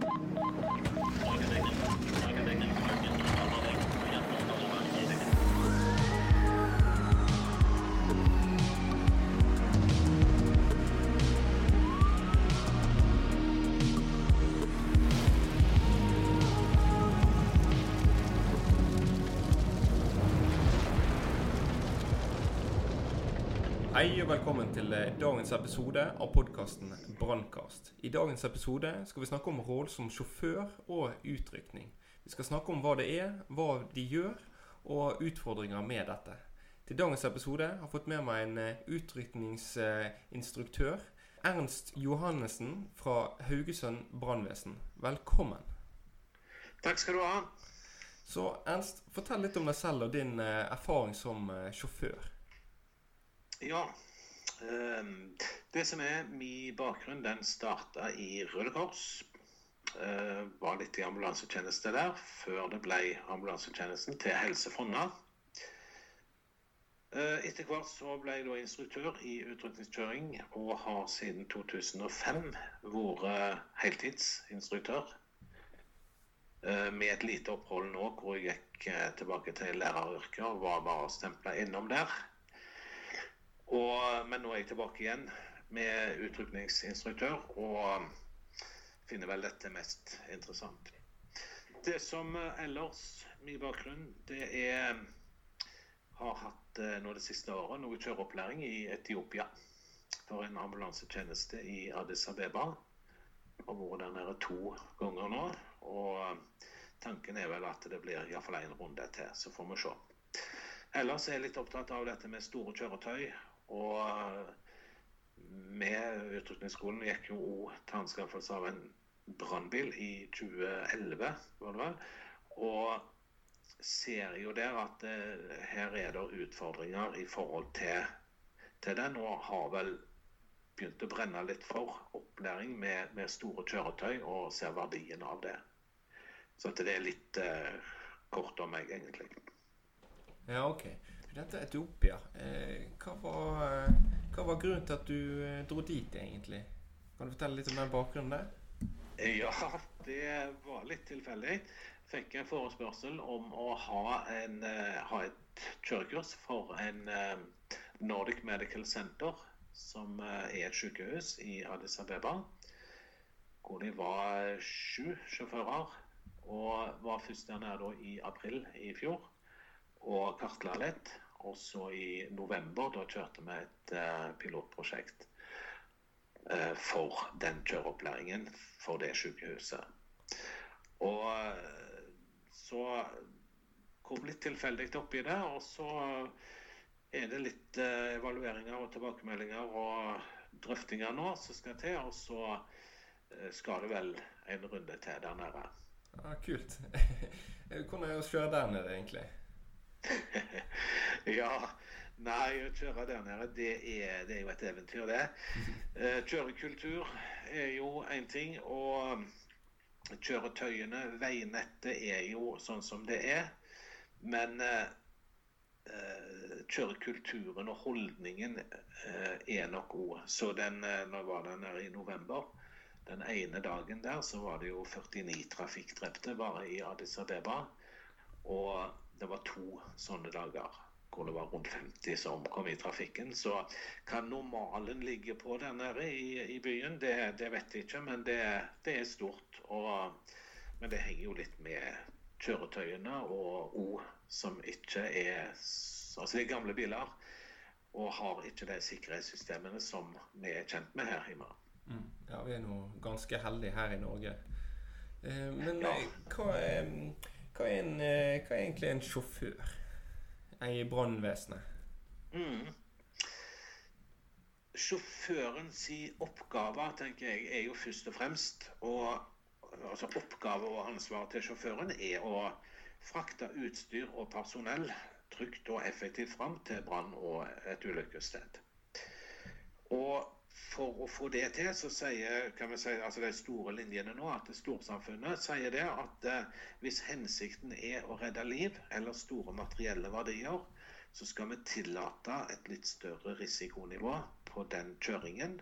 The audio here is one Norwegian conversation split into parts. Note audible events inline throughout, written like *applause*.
Thank you. Hei og velkommen til eh, dagens episode av podkasten Brannkast. I dagens episode skal vi snakke om rollen som sjåfør og utrykning. Vi skal snakke om hva det er, hva de gjør, og utfordringer med dette. Til dagens episode har jeg fått med meg en eh, utrykningsinstruktør. Ernst Johannessen fra Haugesund brannvesen. Velkommen. Takk skal du ha. Så Ernst, fortell litt om deg selv og din eh, erfaring som sjåfør. Ja. ehm, det som er min bakgrunn, den starta i Røde Kors. Eh, var litt i ambulansetjeneste der før det ble ambulansetjenesten til Helse Fonna. Eh, etter hvert så ble jeg da instruktør i utrykningskjøring og har siden 2005 vært heltidsinstruktør. Eh, Med et lite opphold nå hvor jeg gikk tilbake til læreryrket og var bare stempla innom der. Og, men nå er jeg tilbake igjen med utrykningsinstruktør og finner vel dette mest interessant. Det som eh, ellers, min bakgrunn, det er Har hatt eh, nå det siste året noe kjøreopplæring i Etiopia for en ambulansetjeneste i Addis Abeba. Har vært der nede to ganger nå. Og tanken er vel at det blir iallfall én runde til, så får vi se. Ellers er jeg litt opptatt av dette med store kjøretøy og med utrykningsskolen gikk jo òg til anskaffelse av en brannbil i 2011, var det vel. Og ser jo der at det, her er det utfordringer i forhold til, til den, og har vel begynt å brenne litt for opplæring med, med store kjøretøy, og ser verdien av det. Så det er litt eh, kort om meg, egentlig. Ja, ok. Dette Etiopia. Eh, hva, var, eh, hva var grunnen til at du eh, dro dit, egentlig? Kan du fortelle litt om den bakgrunnen der? Ja, *laughs* det var litt tilfeldig. Fikk en forespørsel om å ha, en, ha et kjørekurs for en Nordic Medical Center, som er et sykehus i Addis Abeba. Hvor de var sju sjåfører. Og var først der nede i april i fjor og kartla litt. Og så i november da kjørte vi et eh, pilotprosjekt eh, for den kjøreopplæringen for det sykehuset. Og eh, så kom litt tilfeldig oppi det, og så er det litt evalueringer og tilbakemeldinger og drøftinger nå som skal til, og så skal det vel en runde til der nede. Ja, kult. *laughs* Hvordan er det å kjøre der nede, egentlig? *laughs* ja. Nei, å kjøre der nede, det er, det er jo et eventyr, det. *laughs* Eh, Kjørekultur er jo én ting. Og kjøretøyene, veinettet, er jo sånn som det er. Men eh, eh kjørekulturen og holdningen er nok òg. Så den, når var den her i november, den ene dagen der, så var det jo 49 trafikkdrepte bare i Addis Abeba. Og det var to sånne dager hvor det var rundt 50 som omkom i trafikken. Så hva normalen ligger på der nede i, i byen, det, det, vet jeg ikke, men det, det er stort. Og, men det henger jo litt med kjøretøyene og O som ikke er Altså det er gamle biler og har ikke de sikkerhetssystemene som vi er kjent med her hjemme. Mm. Ja, vi er nå ganske heldige her i Norge. Eh, men Ja. hva, er, hva, er en, eh, hva er egentlig en sjåfør i brannvesenet? Mm. Sjåførens oppgave tenker jeg, er jo først og fremst å altså Oppgave og ansvar til sjåføren er å frakte utstyr og personell trygt og effektivt fram til brann og et ulykkessted. Og for å få det til, så sier kan vi si, altså de store linjene nå at storsamfunnet sier det at eh, hvis hensikten er å redde liv eller store materielle verdier, så skal vi tillate et litt større risikonivå på den kjøringen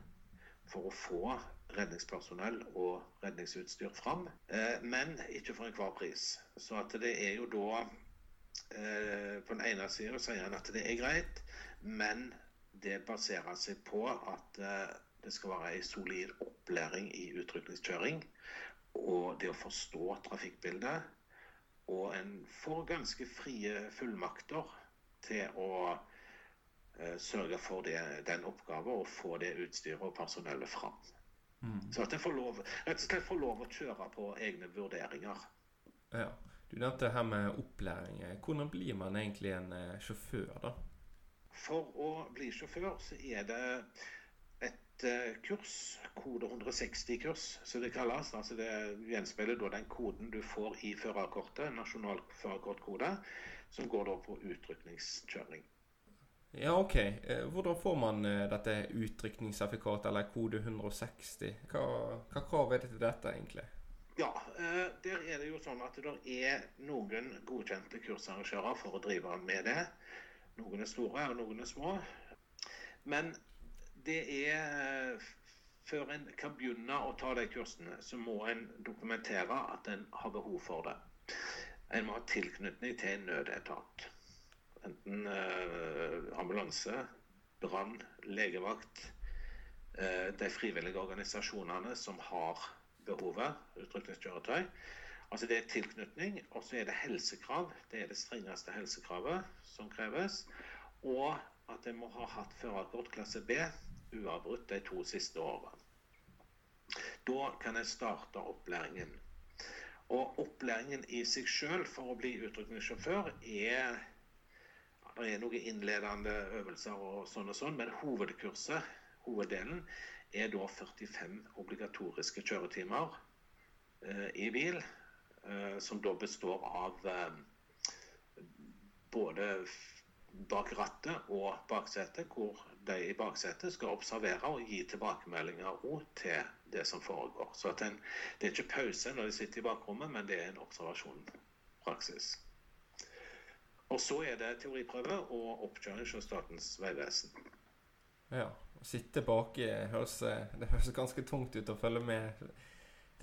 for å få redningspersonell og redningsutstyr fram, eh, men ikke for enhver pris. Så at det er jo da eh, På den ene sida sier en at det er greit, men det baserer seg på at det skal være en solid opplæring i utrykningskjøring og det å forstå trafikkbildet. Og en får ganske frie fullmakter til å eh, sørge for det, den oppgaven og få det utstyret og personellet fram. Mm. Så at en får lov, rett og slett får lov å kjøre på egne vurderinger. Ja. Du nevnte her med opplæring. Hvordan blir man egentlig en eh, sjåfør, da? For å bli sjåfør så er det et uh, kurs, kode 160-kurs, som det kalles. altså Det gjenspeiler da den koden du får i førerkortet, nasjonal førerkortkode, som går da på utrykningskjøring. Ja, OK. Eh, hvordan får man uh, dette utrykningssertifikatet, eller kode 160? Hva, hva krav er det til dette, egentlig? Ja, der er det jo sånn at det er noen godkjente kursarrangører for å drive med det. Noen er store, og noen er små. Men det er Før en kan begynne å ta de kursene, så må en dokumentere at en har behov for det. En må ha tilknytning til en nødetat. Enten eh, ambulanse, brann, legevakt. Eh, de frivillige organisasjonene som har behovet, utrykningskjøretøy. Altså Det er tilknytning, og så er det helsekrav. Det er det strengeste helsekravet som kreves. Og at en må ha hatt førerkort klasse B uavbrutt de to siste årene. Da kan jeg starte opplæringen. Og opplæringen i seg sjøl for å bli utrykningssjåfør er Det er noen innledende øvelser og sånn og sånn, men hovedkurset, hoveddelen, er da 45 obligatoriske kjøretimer eh, i bil. Eh, som da består av eh, både bak rattet og baksetet, hvor de i baksetet skal observere og gi tilbakemeldinger til det som foregår. Så en, Det er ikke pause når de sitter i bakrommet, men det er en observasjonspraksis. Og så er det teoriprøve og oppkjøring hos Statens vegvesen. Ja. Å sitte baki høres, det høres ganske tungt ut å følge med.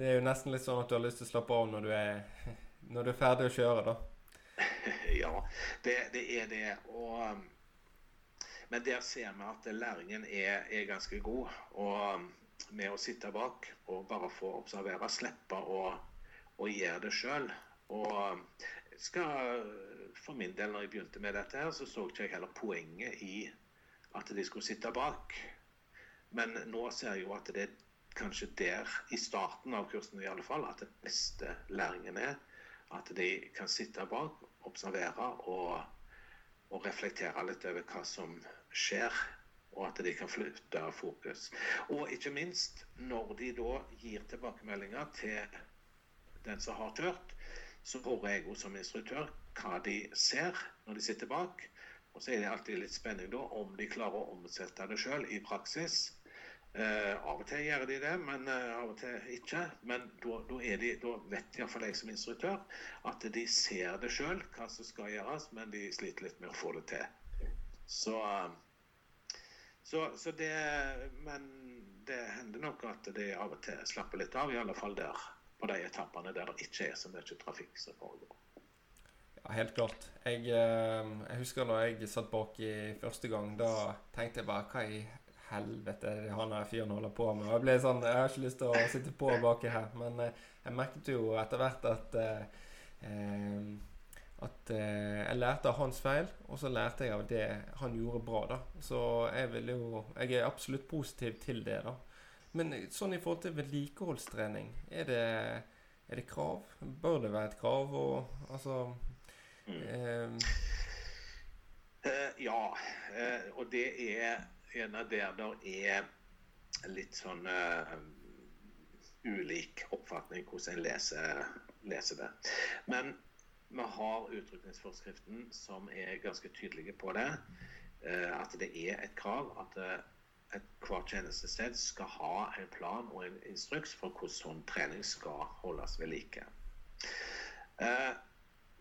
Det er jo nesten litt sånn at du har lyst til å slappe av når du er, når du er ferdig å kjøre, da. *laughs* ja, det, det er det. Og men der ser vi at læringen er, er ganske god. Og um, med å sitte bak og bare få observere, slippe å, å gjøre det sjøl. Og um, for min del, når jeg begynte med dette, her, så så ikke jeg heller poenget i at de skulle sitte bak. Men nå ser jeg jo at det er kanskje der, i starten av kursen i alle fall, at den beste læringen er. At de kan sitte bak, observere og, og reflektere litt over hva som skjer, og at de kan flytte fokus. Og ikke minst, når de da gir tilbakemeldinger til den som har tørt, så hører jeg jo som instruktør hva de ser når de sitter bak. Og så er det alltid litt spenning da om de klarer å omsette det sjøl i praksis. Uh, av og til gjør de det, men eh, av og til ikke. Men da, da vet iallfall jeg som instruktør at de ser det sjøl, hva som skal gjøres, men de sliter litt med å få det til. Så, um, så, så det Men det hender nok at de av og til slapper litt av, i alle fall der på de etappene der det ikke er så mye trafikk som foregår. Ja, helt klart. Jeg, um, jeg husker da jeg satt bak i første gang. Da tenkte jeg bare Hva i helvete han her fyren holder på med? Og jeg ble sånn Jeg har ikke lyst til å sitte på baki her. Men uh, jeg merket jo etter hvert at uh, um, at eh, jeg lærte av hans feil, og så lærte jeg av det han gjorde bra. da. Så jeg vil jo Jeg er absolutt positiv til det, da. Men sånn i forhold til vedlikeholdstrening, er det, er det krav? Bør det være et krav? Og altså mm. eh, uh, Ja. Uh, og det er av der det er litt sånn uh, ulik oppfatning hvordan en leser, leser det. Men vi har utrykningsforskriften som er ganske tydelige på det. Uh, at det er et krav at et hvert tjenestested skal ha en plan og en instruks for hvordan sånn trening skal holdes ved like. Eh,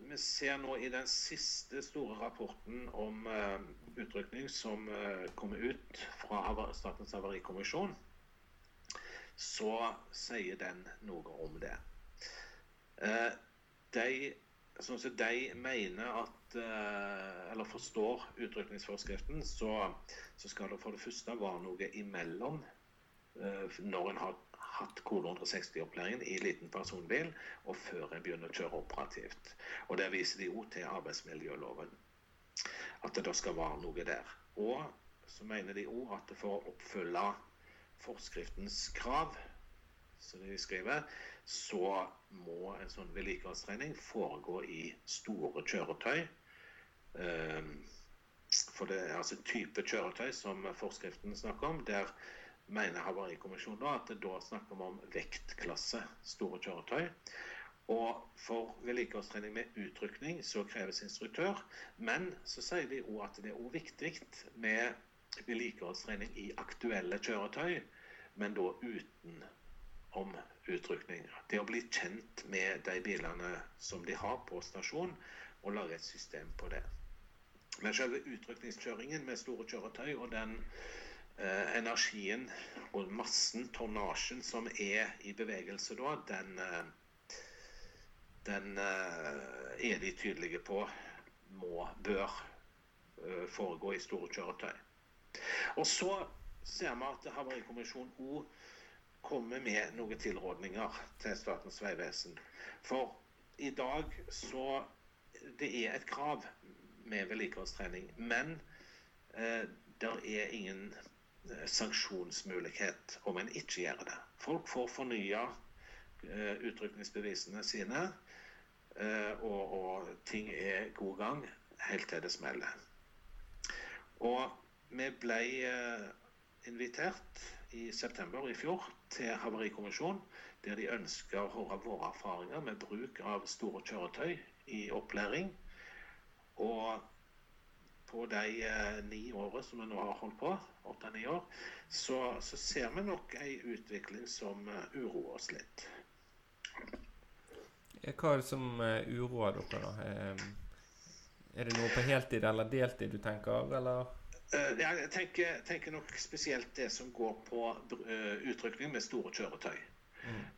vi ser nå i den siste store rapporten om utrykning som kommer ut fra Statens havarikommisjon, så sier den noe om det. Uh, de, sånn som de mener at eh, Eller forstår utrykningsforskriften, så, så skal det for det første være noe imellom eh, når en har hatt kode 160-opplæringen i liten personbil, og før en begynner å kjøre operativt. Og Der viser de jo til arbeidsmiljøloven. At det da skal være noe der. Og så mener de òg at for å oppfylle forskriftens krav, som de skriver, så må en sånn vedlikeholdstrening foregå i store kjøretøy. Ehm, for det er altså type kjøretøy som forskriften snakker om. Der mener Havarikommisjonen at det da snakker vi om vektklasse store kjøretøy. Og for vedlikeholdstrening med utrykning så kreves instruktør. Men så sier de òg at det er òg viktig med vedlikeholdstrening i aktuelle kjøretøy, men da utenom utrykning. Det å bli kjent med de bilene som de har på stasjon, og lage et system på det. Men selve utrykningskjøringen med store kjøretøy og den energien og massen, tonnasjen, som er i bevegelse da, den, eh, den eh, er de tydelige på må, bør eh, foregå i store kjøretøy. Og så ser vi at Havarikommisjonen òg kommer med noen tilrådninger til Statens vegvesen. For i dag så Det er et krav med vedlikeholdstrening, men eh, det er ingen eh, sanksjonsmulighet om en ikke gjør det. Folk får fornya eh, utrykningsbevisene sine, eh, og, og, ting er god gang helt til det smeller. Og vi ble eh, invitert i september i fjor til Havarikommisjonen, der de ønsker å høre våre erfaringer med bruk av store kjøretøy i opplæring. Og på de eh, ni årene som vi nå har holdt på, åtte-ni år, så, så, ser vi nok ei utvikling som uh, uroer oss litt. Hva er det som uh, uroer dere, da? Um, er det noe på heltid eller deltid du tenker, eller? Uh, jeg tenker, tenker, nok spesielt det som går på utrykning med store kjøretøy.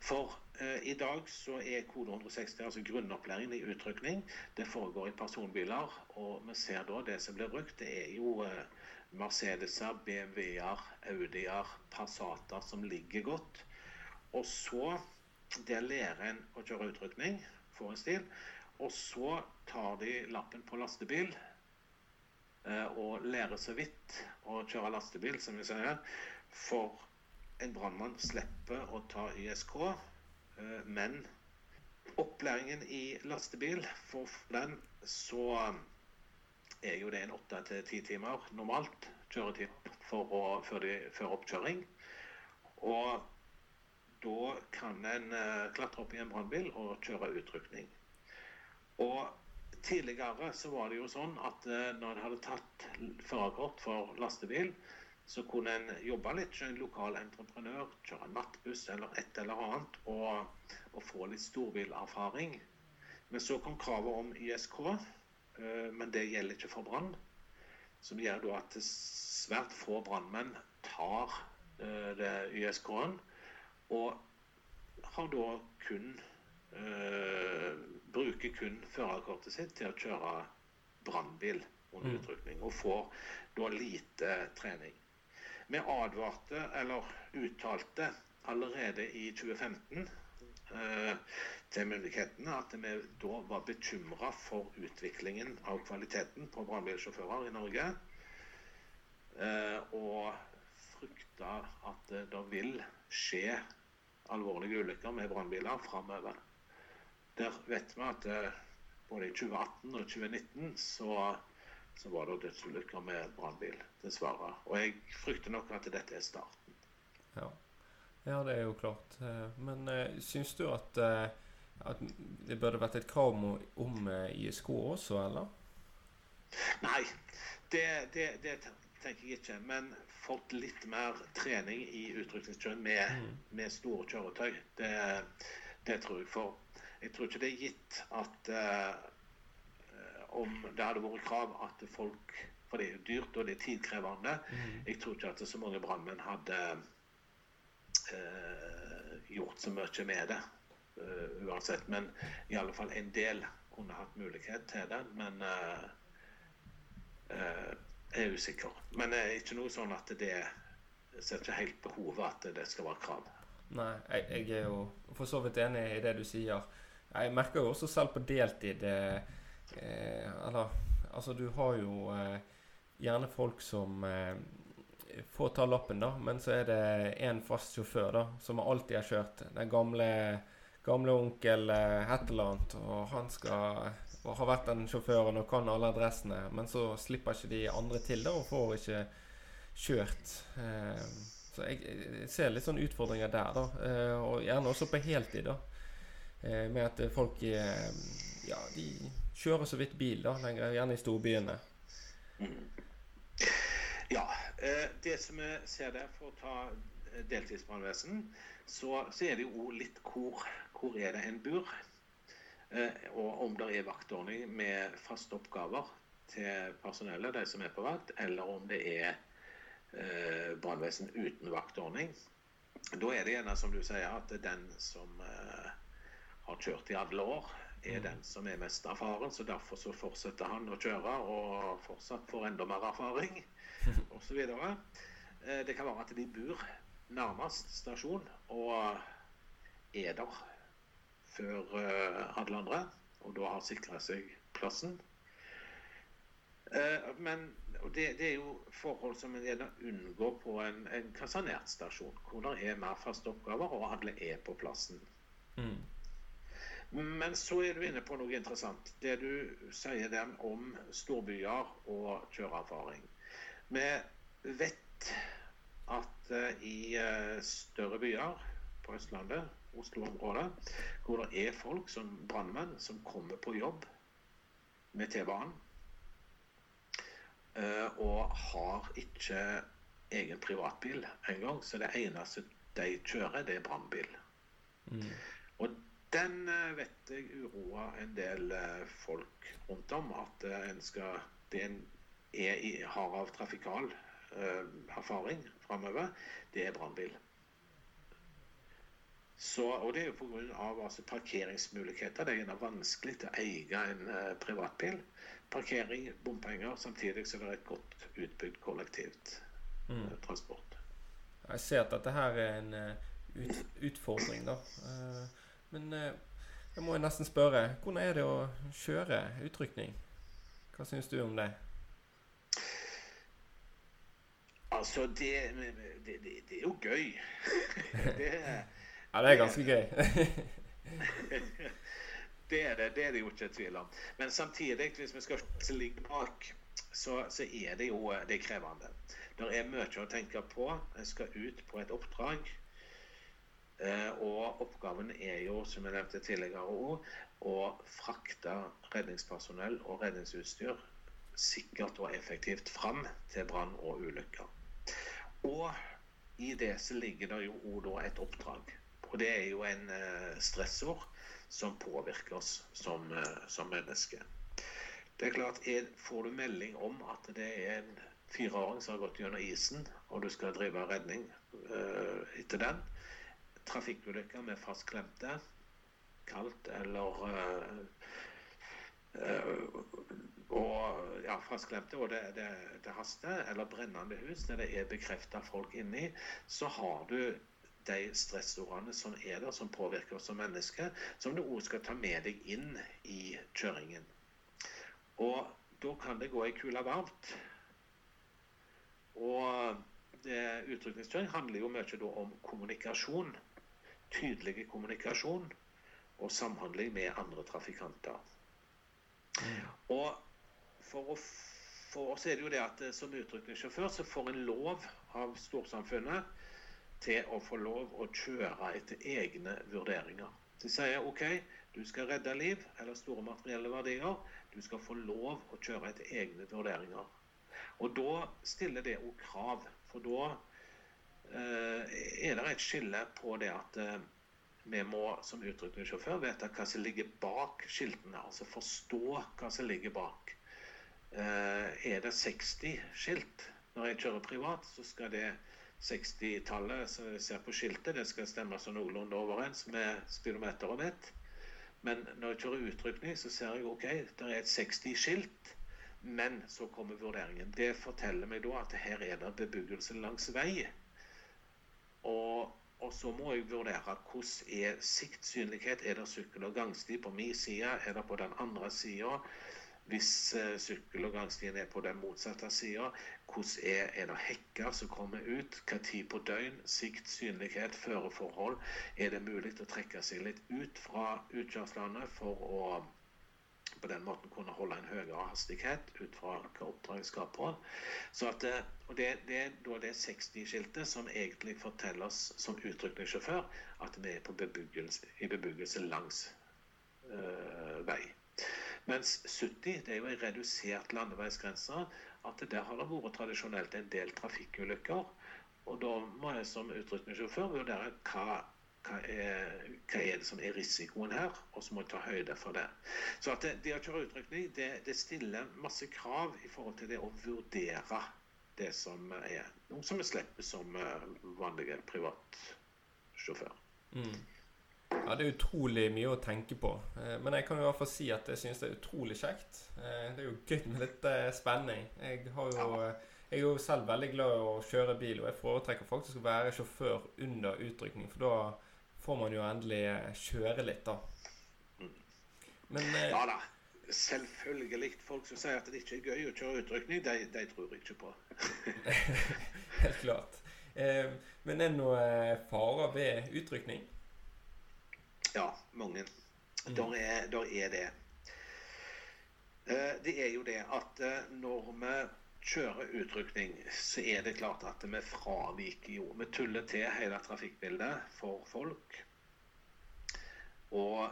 For uh, i dag så er kode 160, altså grunnopplæringen i utrykning, det foregår i personbiler. Og vi ser da det som blir brukt, det er jo Mercedeser, BMW-er, Audier, Passater som ligger godt. Og så der lærer en å kjøre utrykning, får en stil. Og så tar de lappen på lastebil Eh, og lærer så vidt å kjøre lastebil, som vi sier. For en brannmann slipper å ta ISK, eh, men opplæringen i lastebil, for den så er jo det en åtte til ti timer normalt kjøretid for å, før, de, før oppkjøring. Og da kan en uh, klatre opp i en brannbil og kjøre utrykning. Og Tidligere så var det jo sånn at eh, når en hadde tatt førerkort for lastebil, så kunne en jobbe litt som en lokal entreprenør, kjøre nattbuss eller et eller annet, og, og få litt storbilerfaring. Men så kom kravet om ISK, eh, men det gjelder ikke for brann. Som gjør at svært få brannmenn tar eh, det ISK-en, og har da kun bruker kun førerkortet sitt til å kjøre brannbil under mm. utrykning, og får da lite trening. Vi advarte, eller uttalte, allerede i 2015 eh, til myndighetene at vi da var bekymra for utviklingen av kvaliteten på brannbilsjåfører i Norge. Eh, og frykta at det vil skje alvorlige ulykker med brannbiler framover. Der vet vi at eh, både i 2018 og 2019 så, så var det dødsulykker med brannbil, dessverre. Og jeg frykter nok at dette er starten. Ja, ja det er jo klart. Eh, men uh, syns du at, uh, at, det burde vært et krav om, om uh, ISK også, eller? Nei, det, det, det, tenker jeg ikke. Men fått litt mer trening i utrykningskjøring med, mm. med store kjøretøy. Det, det tror jeg. For jeg tror ikke det er gitt at om det hadde vært krav at folk For det er jo dyrt, og det er tidkrevende. Mm. Jeg tror ikke at så mange brannmenn hadde eh, gjort så mye med det uh, uansett. Men i alle fall en del kunne hatt mulighet til det. Men uh, uh, jeg er usikker. Men det er ikke noe sånn at det ser ikke helt behovet at det skal være krav. Nei, jeg, jeg er jo for så vidt enig i det du sier. Jeg merker jo også selv på deltid eh, Eller altså, du har jo eh, gjerne folk som eh, får ta lappen, da, men så er det én fast sjåfør da, som alltid har kjørt. Den gamle gamle onkel eh, annet, og han skal og har vært den sjåføren og kan alle adressene, men så slipper ikke de andre til da, og får ikke kjørt. Eh, så jeg, jeg, ser litt sånne utfordringer der, da. Eh, og gjerne også på heltid, da. Eh, med at folk eh, ja, de kjører så vidt bil da, lenger, gjerne i storbyene. Mm. Ja. Eh, det som vi ser der, for å ta deltidsbrannvesen, så, så, er det jo litt hvor, hvor er det en bor. Eh, og om det er vaktordning med faste oppgaver til personellet, de som er på vakt, eller om det er eh, brannvesen uten vaktordning. Da er det gjerne som du sier, at den som eh, har kjørt i alle år, er den som er mest erfaren. Så derfor så fortsetter han å kjøre og fortsatt får enda mer erfaring *laughs* osv. Eh, det kan være at de bor nærmest stasjon og er der før uh, alle andre. Og da har sikra seg plassen. Uh, men det, det, er jo forhold som en gjerne unngår på en, en kasernert stasjon, hvor det er mer faste oppgaver, og alle er på plassen. Mm. Men så er du inne på noe interessant. Det du sier der om storbyer og kjøreerfaring. Vi vet at uh, i uh, større byer på Østlandet, Oslo-området, hvor det er folk som brannmenn som kommer på jobb med T-banen, uh, og har ikke egen privatbil engang, så det eneste de kjører, det er brannbil. Mm. Og den vet jeg uroer en del folk rundt om, at en skal det er i, har av trafikal uh, erfaring framover, det er brannbil. og Det er jo pga. Altså, parkeringsmuligheter. Det er gjerne vanskelig til å eie en uh, privatbil. Parkering, bompenger, samtidig som det er et godt utbygd kollektivt uh, transport. Jeg ser at dette her er en ut, utfordring, da. Men jeg må nesten spørre. Hvordan er det å kjøre utrykning? Hva syns du om det? Altså, det, det, det, det er jo gøy. *laughs* ja, det er ganske gøy. *laughs* det er det. Det er det jo ikke tvil om. Men samtidig, hvis vi skal ligge bak, så, så, er det jo det er krevende. Det er mye å tenke på. Jeg skal ut på et oppdrag. Eh, og oppgaven er jo, som jeg nevnte tidligere òg, å frakte redningspersonell og redningsutstyr sikkert og effektivt fram til brann og ulykker. Og i det så ligger det jo òg et oppdrag. Og det er jo en uh, stressord som påvirker oss som, uh, som mennesker. Det er klart, Får du melding om at det er en fireåring som har gått gjennom isen, og du skal drive redning etter den, trafikkulykker med fastklemte, kaldt eller og ja, fastklemte, og det, det, det, haster, eller brennende hus, når det er bekrefta folk inni, så har du de stressordene som er der, som påvirker oss som mennesker, som du òg skal ta med deg inn i kjøringen. Og da kan det gå ei kule varmt. Og utrykningskjøring handler jo mye om kommunikasjon. Tydelig kommunikasjon og samhandling med andre trafikanter. Mm. Og for, å, for, oss er det jo det at eh, som utrykningssjåfør så får en lov av storsamfunnet til å få lov å kjøre etter egne vurderinger. De sier OK, du skal redde liv eller store materielle verdier. Du skal få lov å kjøre etter egne vurderinger. Og da stiller det òg krav. For da er det et skille på det at eh, vi må som utrykningssjåfør vite hva som ligger bak skiltene. Altså forstå hva som ligger bak. Eh, er det 60 skilt når jeg kjører privat, så skal det 60-tallet som jeg ser på skiltet, det skal stemme så noenlunde overens med speedometeret mitt. Men når jeg kjører utrykning, så ser jeg ok, det er et 60-skilt. Men så kommer vurderingen. Det forteller meg da at her er det bebyggelse langs vei. Og, og så må jeg vurdere hvordan er siktsynlighet. Er det sykkel- og gangsti på min side? Er det på den andre sida? Hvis uh, sykkel- og gangstien er på den motsatte sida, hvordan er, er, det hekker som kommer ut? Hva tid på døgn? Sikt, synlighet, føreforhold. Er det mulig å trekke seg litt ut fra utkjørslene for å på den måten kunne holde en høyere hastighet ut fra hva oppdraget skal på. Så at, eh, og det, det er det 60-skiltet som egentlig forteller oss som utrykningssjåfør at vi er bebyggelse, i bebyggelse langs øh, vei. Mens 70 det er jo en redusert landeveisgrense. At der har det vært tradisjonelt en del trafikkulykker. Og da må jeg som utrykningssjåfør vurdere hva, hva, er, hva er det som er risikoen her, og så må vi ta høyde for det. Så at det, det å kjøre utrykning det, det, stiller masse krav i forhold til det å vurdere det som er noe som vi slipper som eh, vanlige privatsjåfør. Mm. Ja, Det er utrolig mye å tenke på. Eh, men jeg kan i hvert fall si at jeg synes det er utrolig kjekt. Eh, det er jo gøy med litt spenning. Jeg, jo, jeg er jo selv veldig glad i å kjøre bil, og jeg foretrekker faktisk å være sjåfør under utrykning. For da får man jo endelig kjøre litt, da. Men, ja da. Selvfølgelig. Folk som sier at det ikke er gøy å kjøre utrykning, de, de tror ikke på. *laughs* Helt klart. Men er det noen farer ved utrykning? Ja, mange. Mm. Der, er, der er det. Eh, det er jo det at eh, når vi kjører utrykning, så er det klart at vi fraviker jo. Vi tuller til hele trafikkbildet for folk. Og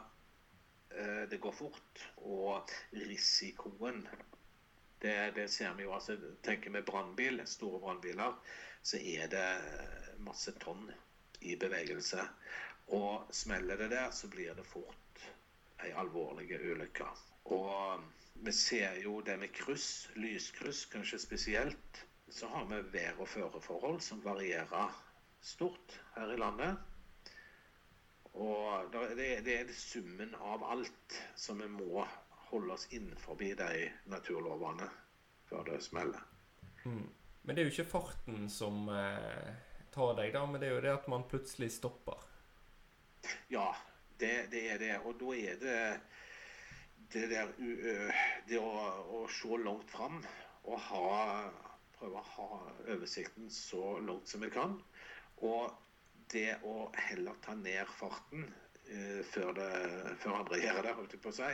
eh, det går fort. Og risikoen det, det, ser vi jo. altså Tenker vi brannbil, store brannbiler, så er det masse tonn i bevegelse. Og smeller det der, så blir det fort ei alvorlig ulykke. Og vi ser jo det med kryss, lyskryss kanskje spesielt. Så har vi vær- og føreforhold som varierer stort her i landet. Og det er summen av alt som vi må holde oss innenfor de naturlovene før det smeller. Mm. Men det er jo ikke farten som eh, tar deg, da, men det er jo det at man plutselig stopper. Ja, det, det, er det. Og da er det det der Det å, å se langt fram og ha, prøve å ha oversikten så langt som vi kan. Og det å heller ta ned farten uh, før, det, før, andre gjør det, holdt jeg på å si,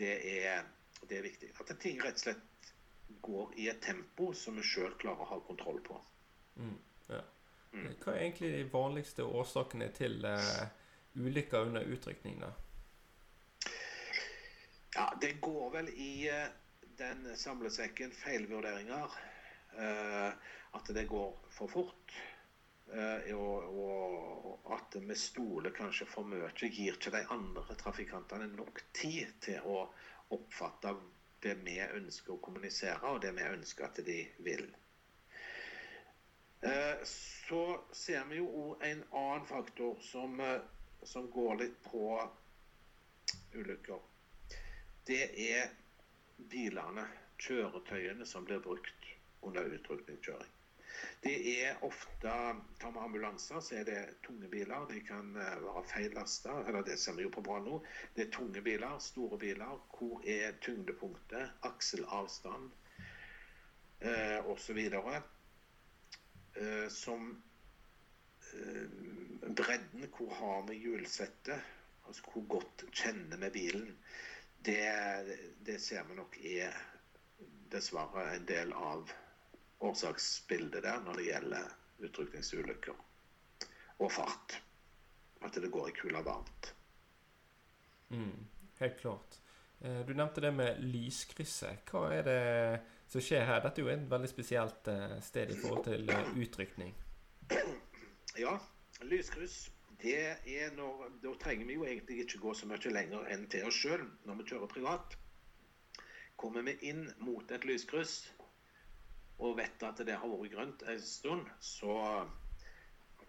det er, det er viktig. At ting rett og slett går i et tempo som vi sjøl klarer å ha kontroll på. Mm, ja. Mm. Hva er egentlig de vanligste årsakene til uh, ulykker under utrykning? da? Ja, Det går vel i uh, den samlesekken feilvurderinger. Uh, at det går for fort. Og, og, at vi stoler kanskje for mye. Gir ikke de andre trafikantene nok tid til å oppfatte det vi ønsker å kommunisere, og det vi ønsker at de vil. Så ser vi jo òg en annen faktor som, eh, som, går litt på ulykker. Det er bilene, kjøretøyene, som blir brukt under utrykningskjøring. Det er ofte Tar vi ambulanser, så er det tunge biler. De kan eh, være feillasta, eller det ser vi jo på bra nå. Det er tunge biler, store biler. Hvor er tyngdepunktet, akselavstand eh, osv. Eh, som eh, Bredden, hvor har vi hjulsettet? Altså hvor godt kjenner vi bilen? Det, det ser vi nok er dessverre en del av årsaksbildet der når det gjelder utrykningsulykker og fart. At det går i kula varmt. Mm, helt klart. Eh, du nevnte det med lyskrysset. Hva er det som skjer her. Dette er jo et veldig spesielt eh, sted i forhold til eh, utrykning. Ja, lyskryss. Det er når, Da trenger vi jo egentlig ikke gå så mye lenger enn til oss sjøl når vi kjører privat. Kommer vi inn mot et lyskryss, og vet at det har vært grønt en stund, så,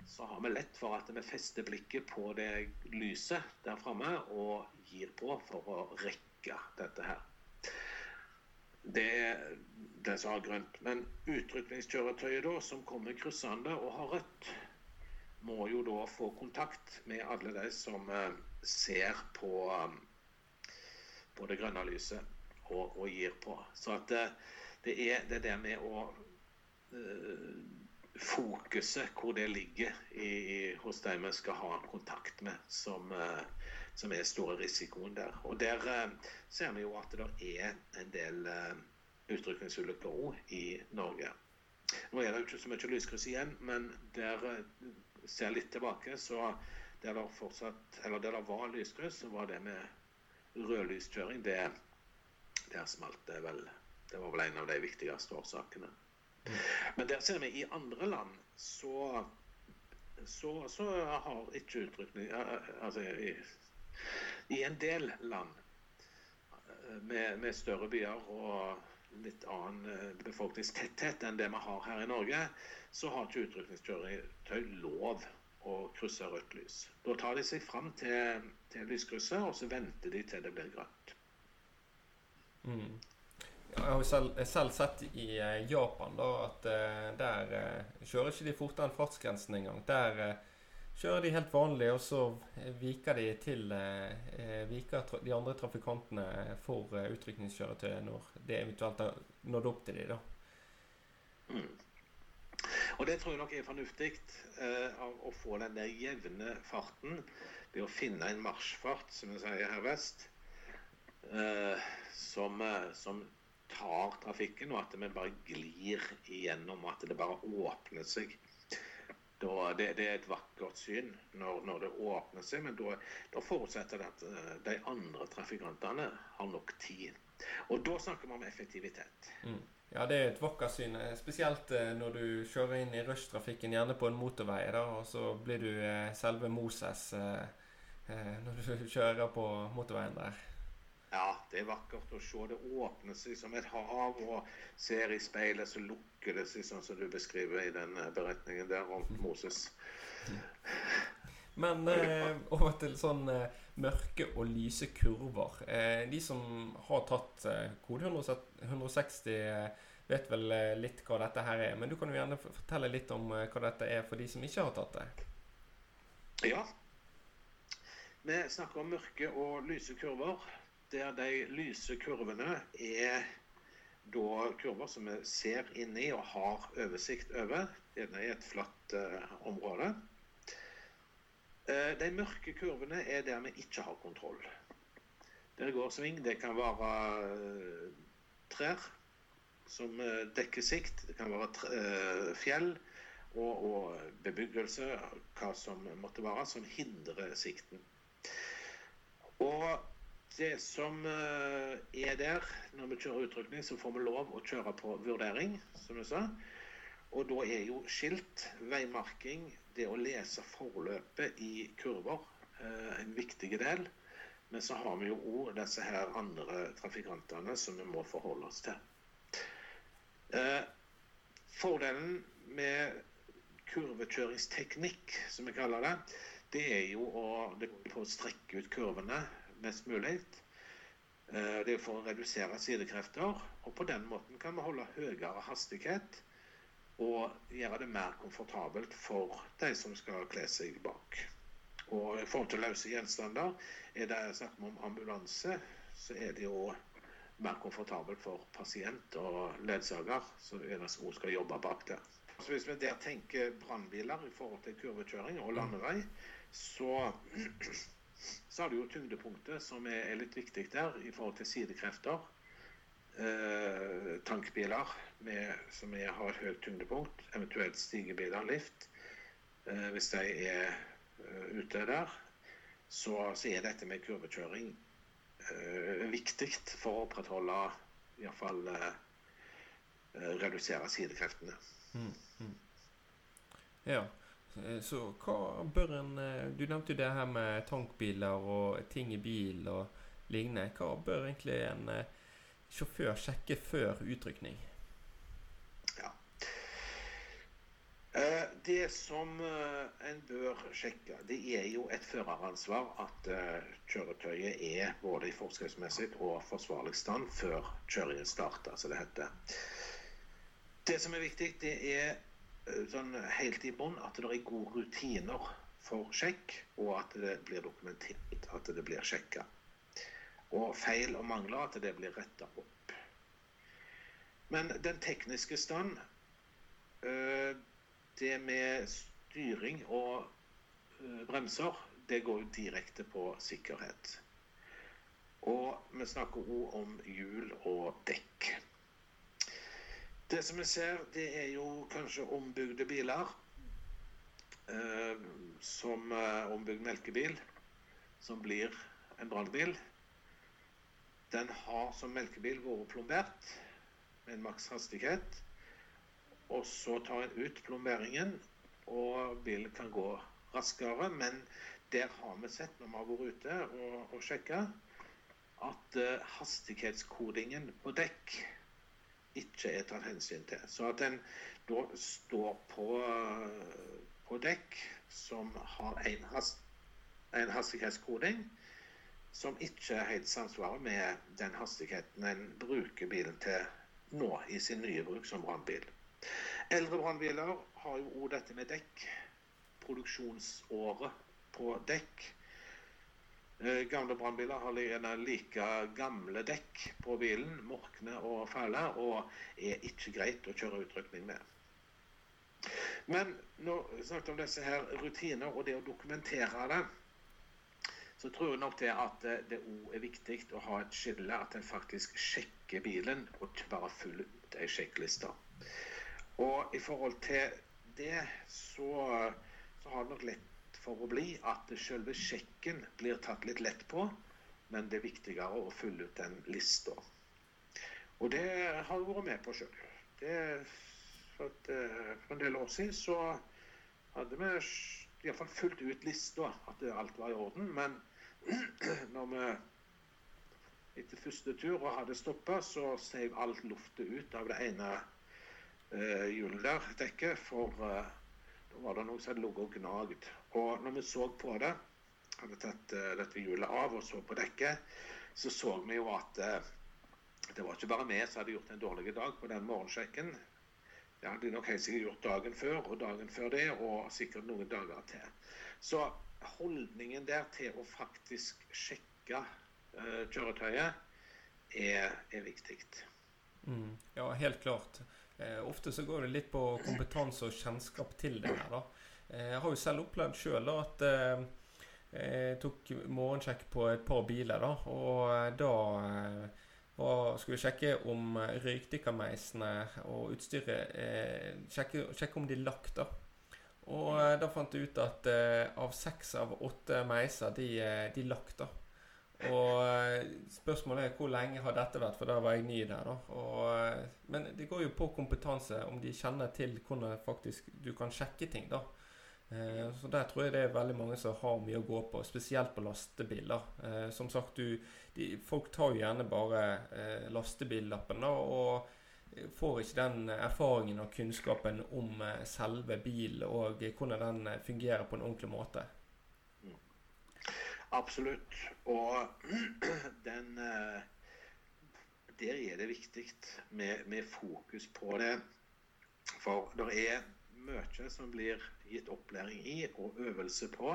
så har vi lett for at vi fester blikket på det lyset der framme og gir på for å rekke dette her. Det er det som har grønt. Men utrykningskjøretøyet da, som kommer kryssende og har rødt, må jo da få kontakt med alle de som eh, ser på, eh, på det grønne lyset og, og, gir på. Så at det, det er det der med å Fokuset, hvor det ligger i, hos de vi skal ha kontakt med, som, som er store risikoen der. Og der ser vi jo at det er en del utrykningsulykker òg i Norge. Nå er det jo ikke så mye lyskryss igjen, men der ser litt tilbake, så der det fortsatt, eller der det var lyskryss, så var det med rødlyskjøring det, Der smalt det vel. Det var vel en av de viktigste årsakene. Men der ser vi i andre land så så, så har ikke utrykning Altså i, i, en del land med, med større byer og litt annen befolkningstetthet enn det vi har her i Norge, så har ikke utrykningskjøretøy lov å krysse rødt lys. Da tar de seg fram til, til lyskrysset, og så venter de til det blir grønt. Mm. Jeg har jo selv, selv, sett i eh, Japan da, at uh, der uh, kjører ikke de fortere enn fartsgrensen engang. Der kjører de helt vanlig, og så viker de til viker de andre trafikantene for utrykningskjøretøyet når det eventuelt har nådd opp til de da. Mm. Og det tror jeg nok er fornuftig eh, å få den der jevne farten. Det å finne en marsjfart, som vi sier her vest, eh, som, eh, som, tar trafikken, og at vi bare glir igjennom, at det bare åpner seg. Da, det, det, er et vakkert syn når, når det åpner seg, men da, da, forutsetter det at eh, de andre trafikantene har nok tid. Og da snakker vi om effektivitet. Mm. Ja, det er et vakkert syn. Eh, spesielt eh, når du kjører inn i rushtrafikken, gjerne på en motorvei, da, og så blir du eh, selve Moses *laughs* når du kjører på motorveien der. Ja, det er vakkert å se. Det åpner seg som et hav, og ser i speilet, så lukker det seg, sånn som du beskriver i den beretningen der om Moses. Men eh, over til sånn eh, mørke og lyse kurver. Eh, de som har tatt eh, kode 160, eh, vet vel eh, litt hva dette her er. Men du kan jo gjerne fortelle litt om hva dette er for de som ikke har tatt det. Ja. Vi snakker om mørke og lyse kurver. Der de lyse kurvene er da kurver som vi ser inni og har oversikt over. Det er et flatt område. Eh, de mørke kurvene er der vi ikke har kontroll. Der går sving. Det kan være eh, trær som eh, dekker sikt. Det kan være fjell og, bebyggelse, hva som måtte være, som hindrer sikten. Og det som er der når vi kjører utrykning, så får vi lov å kjøre på vurdering, som du sa. Og da er jo skilt, veimarking, det å lese forløpet i kurver eh, en viktig del. Men så har vi jo òg disse her andre trafikantene som vi må forholde oss til. Eh, fordelen med kurvekjøringsteknikk, som vi kaller det, det er jo å, å strekke ut kurvene mest mulig. Eh, det er for å redusere sidekrefter. Og på den måten kan vi holde høyere hastighet og gjøre det mer komfortabelt for de som skal kle seg bak. Og I forhold til løse gjenstander, er det snakk om ambulanse, så er det jo mer komfortabelt for pasient og ledsager, som er det som skal jobbe bak der. Så Hvis vi der tenker brannbiler i forhold til kurvekjøring og landevei, så, *clears throat* så har du jo tyngdepunktet som er, litt viktig der i forhold til sidekrefter. Eh, tankbiler med, som er, har høyt tyngdepunkt, eventuelt stigebiler, lift. Eh, hvis de er uh, ute der, så, så, er dette med kurvekjøring uh, viktig for å opprettholde iallfall uh, redusere sidekreftene. Mm, mm. Ja. Så hva bør en Du nevnte jo det her med tankbiler og ting i bil og lignende. Hva bør egentlig en sjåfør sjekke før utrykning? Ja, Eh, det som eh, en bør sjekke, det er jo et føreransvar at eh, kjøretøyet er både i forskriftsmessig og forsvarlig stand før kjøringen starter, som det heter. Det som er viktig, det er sånn helt i bånn at det er gode rutiner for sjekk, og at det blir dokumentert at det blir sjekka. Og feil og mangler at det blir retta opp. Men den tekniske stand det med styring og uh, bremser, det går jo direkte på sikkerhet. Og vi snakker òg om hjul og dekk. Det som vi ser, det er jo kanskje ombygde biler. Uh, som ombygd melkebil, som blir en brannbil. Den har som melkebil vært plombert med en maks hastighet. Og så tar en ut plomberingen, og bilen kan gå raskere. Men der har vi sett når vi har vært ute og, og sjekka, at uh, hastighetskodingen på dekk ikke er tatt hensyn til. Så at en da står på, uh, på dekk som har én hast, hastighetskoding som ikke helt samsvarer med den hastigheten en bruker bilen til nå i sin nye bruk som brannbil. Eldre brannbiler har jo òg dette med dekk. Produksjonsåret på dekk. Eh, gamle brannbiler har gjerne like gamle dekk på bilen, morkne og fæle, og er ikke greit å kjøre utrykning med. Men vi snakket om disse her rutiner og det å dokumentere det, så tror jeg nok det at det òg er viktig å ha et skille, at en faktisk sjekker bilen, og ikke bare fyller ut ei sjekkliste. Og i forhold til det så, så har det nok lett for å bli at selve sjekken blir tatt litt lett på, men det er viktigere å fylle ut den lista. Og det har jeg vært med på sjøl. For, eh, for, en del år siden så hadde vi iallfall fulgt ut lista, at alt var i orden. Men *clears throat* når vi etter første tur og hadde stoppa, så seiv alt luftet ut av det ene eh, hjulet der, dekket, for eh, da var det noe som hadde ligget og gnagd. Og når vi så på det, hadde tatt eh, dette hjulet av og så på dekket, så så vi jo at eh, det var ikke bare vi som hadde gjort en dårlig dag på den morgensjekken. Det hadde de nok helt sikkert gjort dagen før og dagen før det, og sikkert noen dager til. Så holdningen der til å faktisk sjekke uh, kjøretøyet er, er viktig. Mm, ja, helt klart. Eh, ofte så går det litt på kompetanse og kjennskap til det her. da. Eh, jeg har jo selv opplevd sjøl at eh, jeg tok morgensjekk på et par biler. da, Og eh, da eh, var, skulle sjekke om røykdykkermeisene og utstyret eh, sjekke, sjekke, om de lakk. da. Og da fant jeg ut at av seks av åtte meiser, de, de lakk. da. Og eh, spørsmålet er hvor lenge har dette vært, for da var jeg ny der. da. Og, eh, men det går jo på kompetanse, om de kjenner til hvordan faktisk du kan sjekke ting. da. Eh, så der tror jeg det er veldig mange som har mye å gå på, spesielt på lastebiler. Eh, som sagt, du, de, folk tar jo gjerne bare eh, lastebillappen da, og får ikke den erfaringen og kunnskapen om eh, selve bilen og hvordan den fungerer på en ordentlig måte. Absolutt. Og *clears throat* den eh, Der er det viktig med, med fokus på det. For det er mye som blir gitt opplæring i og øvelse på.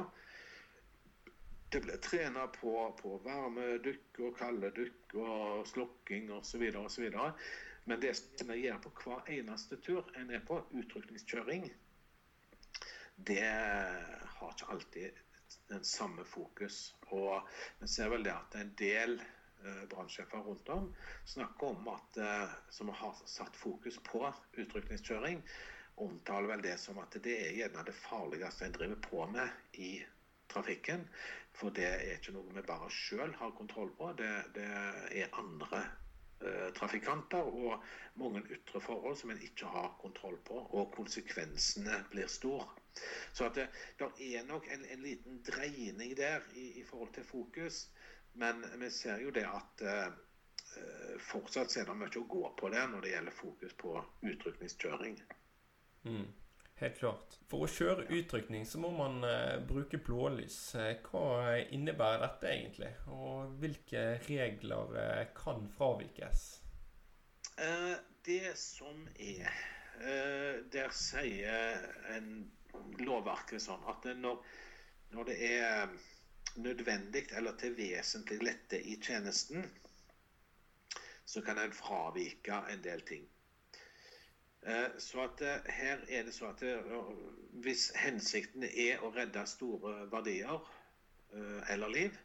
Det blir trena på, på varmedykk og kalde dykk og slukking osv. osv. Men det som vi gjør på hver eneste tur en er på, utrykningskjøring, det har ikke alltid den samme fokus. Og vi ser vel det at en del eh, brannsjefer rundt om snakker om at eh, som har satt fokus på utrykningskjøring, omtaler vel det som at det er gjerne det farligste en driver på med i trafikken. For det er ikke noe vi bare sjøl har kontroll på, det, det er andre trafikanter og mange ytre forhold som en ikke har kontroll på, og konsekvensene blir store. Så det, det er nok en, en, liten dreining der i, i, forhold til fokus. Men vi ser jo det at eh, fortsatt er det mye å gå på der når det gjelder fokus på utrykningskjøring. Mm. Helt klart. For å kjøre utrykning så må man uh, bruke blålys. Hva innebærer dette egentlig? Og hvilke regler uh, kan fravikes? Det som er Der sier en lovverket sånn at når, når det er nødvendig eller til vesentlig lette i tjenesten, så kan en fravike en del ting. Eh, så at eh, her er det så at hvis hensikten er å redde store verdier eh, eller liv,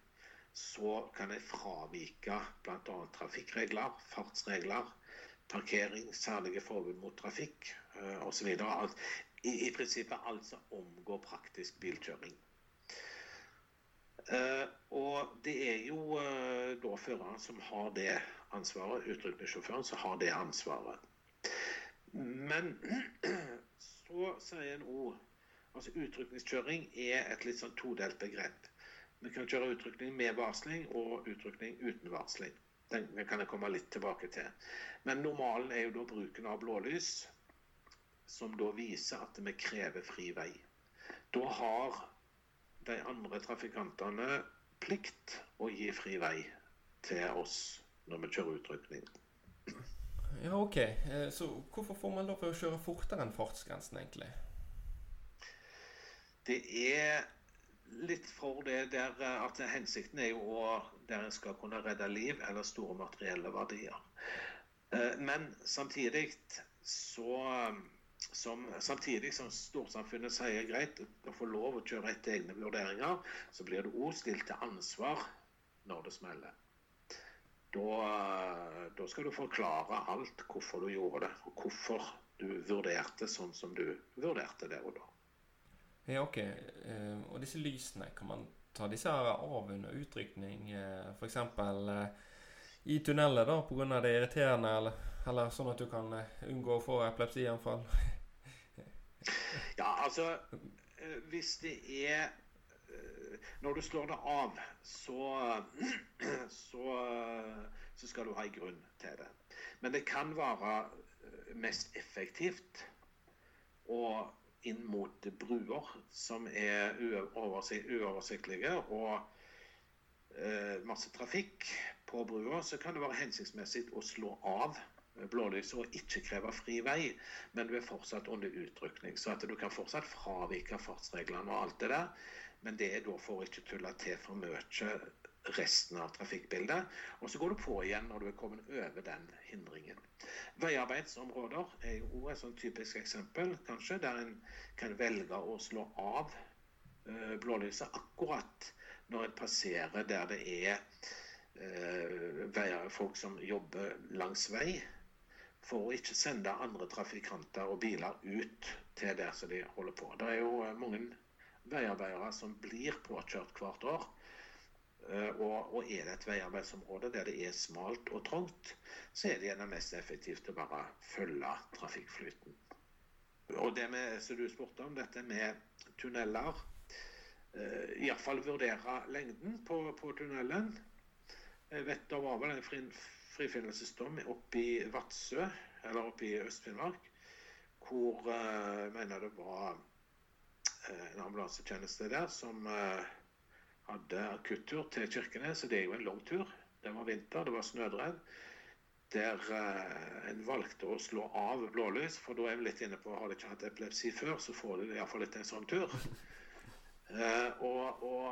så kan en fravike bl.a. trafikkregler, fartsregler, parkering, særlige forbud mot trafikk osv. I, I prinsippet altså omgå praktisk bilkjøring. Og det er jo da føreren som har det ansvaret, utrykningssjåføren, som har det ansvaret. Men *clears throat* så sier en òg altså Utrykningskjøring er et litt sånn todelt begrep. Vi kan kjøre utrykning med varsling og utrykning uten varsling. Den kan jeg komme litt tilbake til. Men normalen er jo da bruken av blålys, som da viser at vi krever fri vei. Da har de andre trafikantene plikt å gi fri vei til oss når vi kjører utrykning. Ja, ok. Eh, så hvorfor får man lov til å kjøre fortere enn fartsgrensen, egentlig? Det er litt for det der eh, at hensikten er jo der en skal kunne redde liv eller store materielle verdier. Eh, men samtidig så som, samtidig som storsamfunnet sier greit, å få lov å kjøre etter egne vurderinger, så blir det òg stilt til ansvar når det smeller da, da, skal du forklare alt hvorfor du gjorde det, og hvorfor du vurderte sånn som du vurderte der og da. Ja, ok. Eh, og disse lysene, kan man ta disse av under utrykning? Eh, F.eks. Eh, i tunneler da, pga. det irriterende, eller, eller, sånn at du kan unngå å få epilepsianfall? *laughs* ja, altså Hvis det er når du slår det av, så, *clears throat* så, så, skal du ha en grunn til det. Men det kan være eh, mest effektivt å inn mot bruer som er uoversiktlige og eh, masse trafikk på brua, så kan det være hensiktsmessig å slå av blålyset og ikke kreve fri vei, men du er fortsatt under utrykning. Så at du kan fortsatt fravike fartsreglene og alt det der. Men det er da for å ikke tulle til for mye resten av trafikkbildet. Og så går du på igjen når du er kommet over den hindringen. Veiarbeidsområder er jo et sånn typisk eksempel, kanskje, der en kan velge å slå av uh, blålyset akkurat når en passerer der det er uh, folk som jobber langs vei, for å ikke sende andre trafikanter og biler ut til der som de holder på. Det er jo uh, mange veiarbeidere som blir påkjørt hvert år. Eh, og, og, er det et veiarbeidsområde der det er smalt og trangt, så er det gjerne mest effektivt å bare følge trafikkflyten. Og det med, som du spurte om, dette med tunneler eh, Iallfall vurdere lengden på, på, tunnelen. Jeg vet Det var vel en fri, frifinnelsesdom oppe i Vadsø, eller oppe i Øst-Finnmark, hvor eh, jeg mener det var en ambulansetjeneste der som eh, hadde akuttur til Kirkenes. Så det er jo en lang tur. Det var vinter, det var snødrev. Der eh, en valgte å slå av blålys, for da er vi litt inne på har de ikke hatt epilepsi før, så får de iallfall litt en sånn tur. *laughs* og, og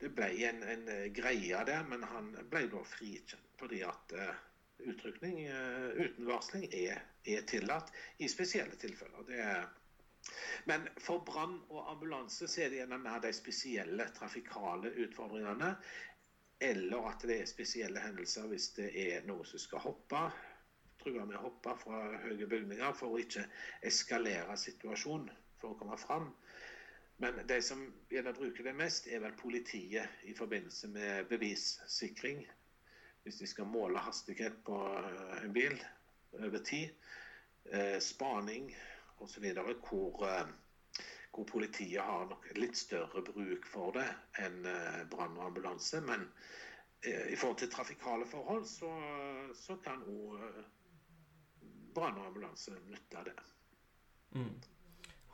det ble en, en, greie der, men han ble da frikjent fordi at utrykning uten varsling er, er, tillatt i spesielle tilfeller. Det er men for brann og ambulanse så er det gjerne mer de spesielle trafikale utfordringene. Eller at det er spesielle hendelser hvis det er noe som skal hoppe. True med å hoppe fra høye bygninger for å ikke eskalere situasjonen for å komme fram. Men de som gjerne bruker det mest, er vel politiet i forbindelse med bevissikring. Hvis de skal måle hastighet på en bil over tid. Eh, spaning osv. Hvor, eh, hvor politiet har nok litt større bruk for det enn eh, brann og ambulanse. Men eh, i forhold til trafikale forhold så, så kan òg brann og ambulanse nytte det. Mm.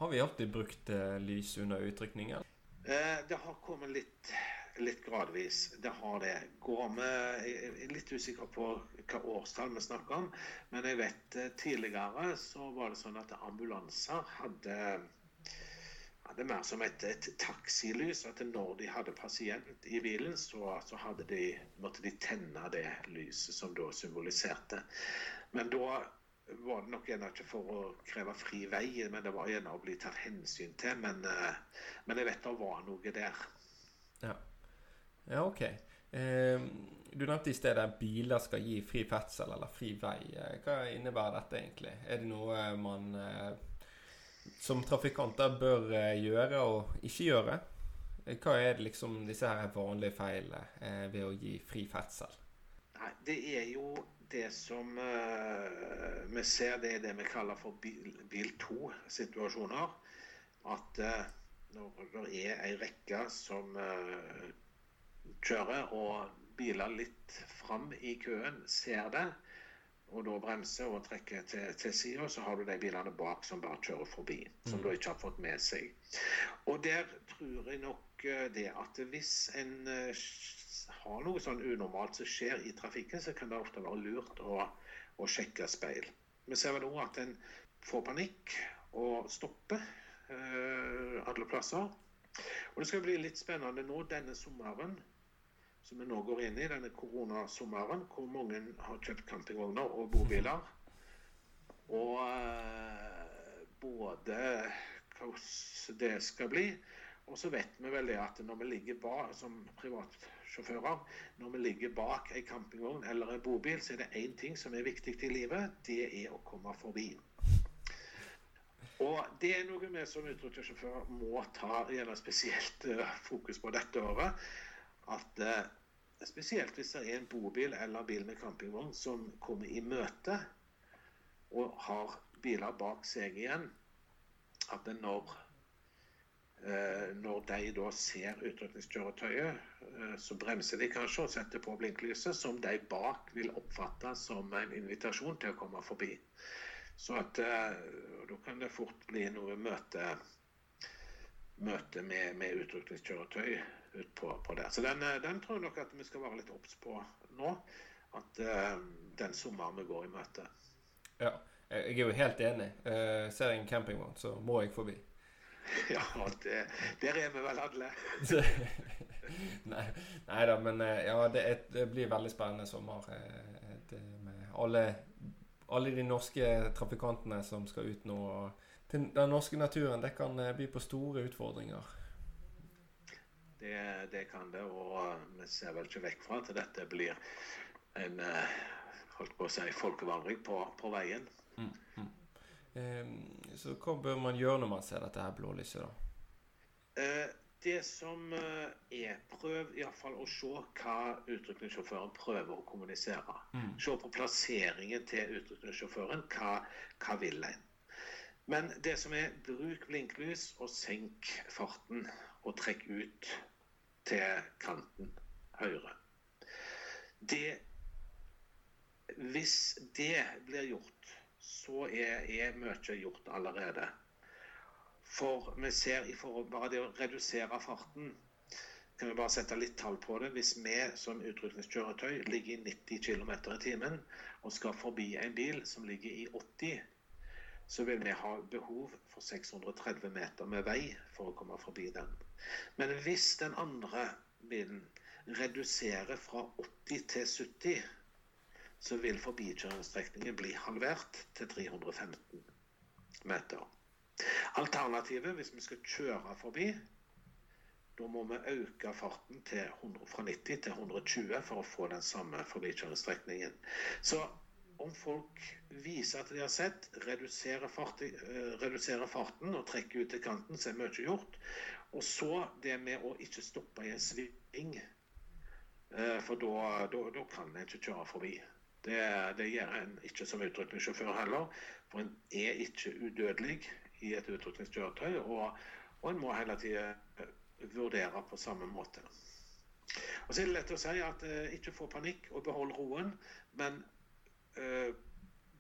Har vi alltid brukt lys under utrykningen? Eh, det har kommet litt, litt, gradvis. Det har det. Går vi, jeg er litt usikker på hva årstall vi snakker om, men jeg vet eh, tidligere så var det sånn at ambulanser hadde hadde mer som et, et taksilys. At når de hadde pasient i bilen, så, så de, måtte de tenne det lyset som da symboliserte. Men da var det nok gjerne ikke for å kreve fri vei, men det var gjerne å bli tatt hensyn til. Men, eh, men jeg vet det var noe der. Ja, ja OK. Eh, du nevnte i stedet at biler skal gi fri ferdsel eller fri vei. Eh, hva innebærer dette egentlig? Er det noe man eh, som trafikanter bør eh, gjøre og ikke gjøre? Eh, hva er liksom disse her vanlige feilene eh, ved å gi fri ferdsel? Nei, Det er jo det som uh, vi ser, det er det vi kaller for bil, bil 2-situasjoner. At uh, når det er ei rekke som kjører, og biler litt fram i køen ser det, og da bremser og trekker til, til sida, så har du de bilene bak som bare kjører forbi. Som mm. du ikke har fått med seg. Og der tror jeg nok eh, det at hvis en uh, har noe sånn unormalt som skjer i trafikken, så kan det ofte være lurt å, å sjekke speil. Vi ser vel òg at en får panikk og stopper uh, alle plasser. Og det skal bli litt spennende nå denne sommeren som vi nå går inn i, denne koronasommeren, hvor mange har kjøpt campingvogner og bobiler. Og eh, både hvordan det skal bli. Og så vet vi vel det at når vi ligger bak som privatsjåfører, når vi ligger bak en campingvogn eller en bobil, så er det én ting som er viktig i livet. Det er å komme forbi. Og det er noe vi som utrykningssjåfører må ta gjerne spesielt uh, fokus på dette året. At uh, Spesielt hvis det er en bobil eller bil med campingvogn som kommer i møte og har biler bak seg igjen. At når, eh, når de da ser utrykningskjøretøyet, eh, så bremser de kanskje og setter på blinklyset, som de bak vil oppfatte som en invitasjon til å komme forbi. Så at eh, da kan det fort bli noe møte, møte med, med utrykningskjøretøy ut på, på det. Så den, eh, den, tror jeg nok at vi skal være litt obs på nå. At uh, den sommeren vi går i møte. Ja, jeg er jo helt enig. Uh, ser jeg en campingvogn, så må jeg forbi. *laughs* Ja, det, der er vi vel alle. *laughs* nei, nei, da, men ja, det, er, det, blir veldig spennende sommer. Det, med alle, alle, de norske trafikantene som skal ut nå. Den norske naturen det kan by på store utfordringer. Det, det, kan det. Og vi ser vel ikke vekk fra at dette blir en eh, holdt på å si, folkevandring på, på veien. Mm, mm. Eh, så hva bør man gjøre når man ser dette her blålyset, da? Eh, det som eh, er Prøv iallfall å se hva utrykningssjåføren prøver å kommunisere. Mm. Se på plasseringen til utrykningssjåføren. Hva, hva vil en? Men det som er bruk blinklys og senk farten og trekk ut til kanten høyre. Det Hvis det blir gjort, så er, er mye gjort allerede. For vi ser i forhold bare det å redusere farten kan vi bare sette litt tall på det. Hvis vi som utrykningskjøretøy ligger i 90 km i timen og skal forbi en bil som ligger i 80 så vil vi ha behov for 630 meter med vei for å komme forbi den. Men hvis den andre bilen reduserer fra 80 til 70, så vil forbikjøringsstrekningen bli halvert til 315 meter. Alternativet, hvis vi skal kjøre forbi, da må vi øke farten 100, fra 90 til 120 for å få den samme forbikjøringsstrekningen. Så om folk viser at de har sett, reduserer, fart, uh, reduserer farten og trekker ut til kanten, så er mye gjort. Og så det med å ikke stoppe i en sving. Uh, for da kan en ikke kjøre forbi. Det, det gjør en ikke som utrykningssjåfør heller. For en er ikke udødelig i et utrykningskjøretøy. Og, og en må hele tida vurdere på samme måte. Og så er det lett å si at uh, ikke få panikk og behold roen. Men Eh,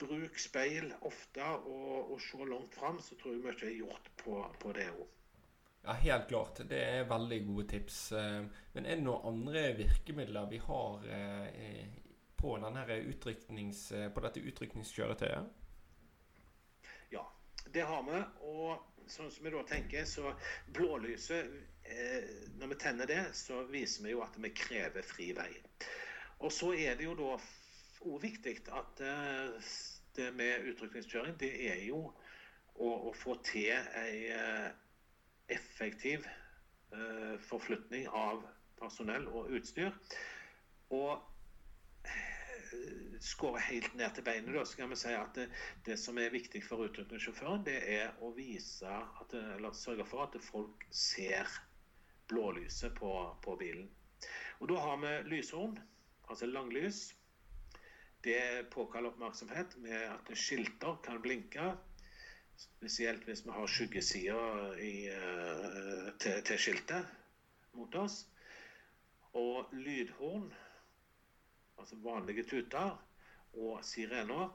bruk speil ofte og, og se langt fram, så tror jeg mye er gjort på, på det òg. Ja, helt klart. Det er veldig gode tips. Eh, men er det noen andre virkemidler vi har eh, på, utryknings, på dette utrykningskjøretøyet? Ja, det har vi. Og sånn som vi da tenker, så blålyset Når vi tenner det, så viser vi jo at vi krever fri vei. Og så er det jo da òg viktig at eh, det med utrykningskjøring, det er jo å, å få til ei eh, effektiv uh, forflytning av personell og utstyr. Og skåre helt ned til beinet, da, så kan vi si at det, det som er viktig for utrykningssjåføren, det er å vise at, eller sørge for at folk ser blålyset på, på bilen. Og Da har vi lyshorn, altså langlys. Det påkaller oppmerksomhet med at skilter kan blinke. Spesielt hvis vi har skyggesider uh, til, til, skiltet mot oss. Og lydhorn, altså vanlige tuter, og sirener,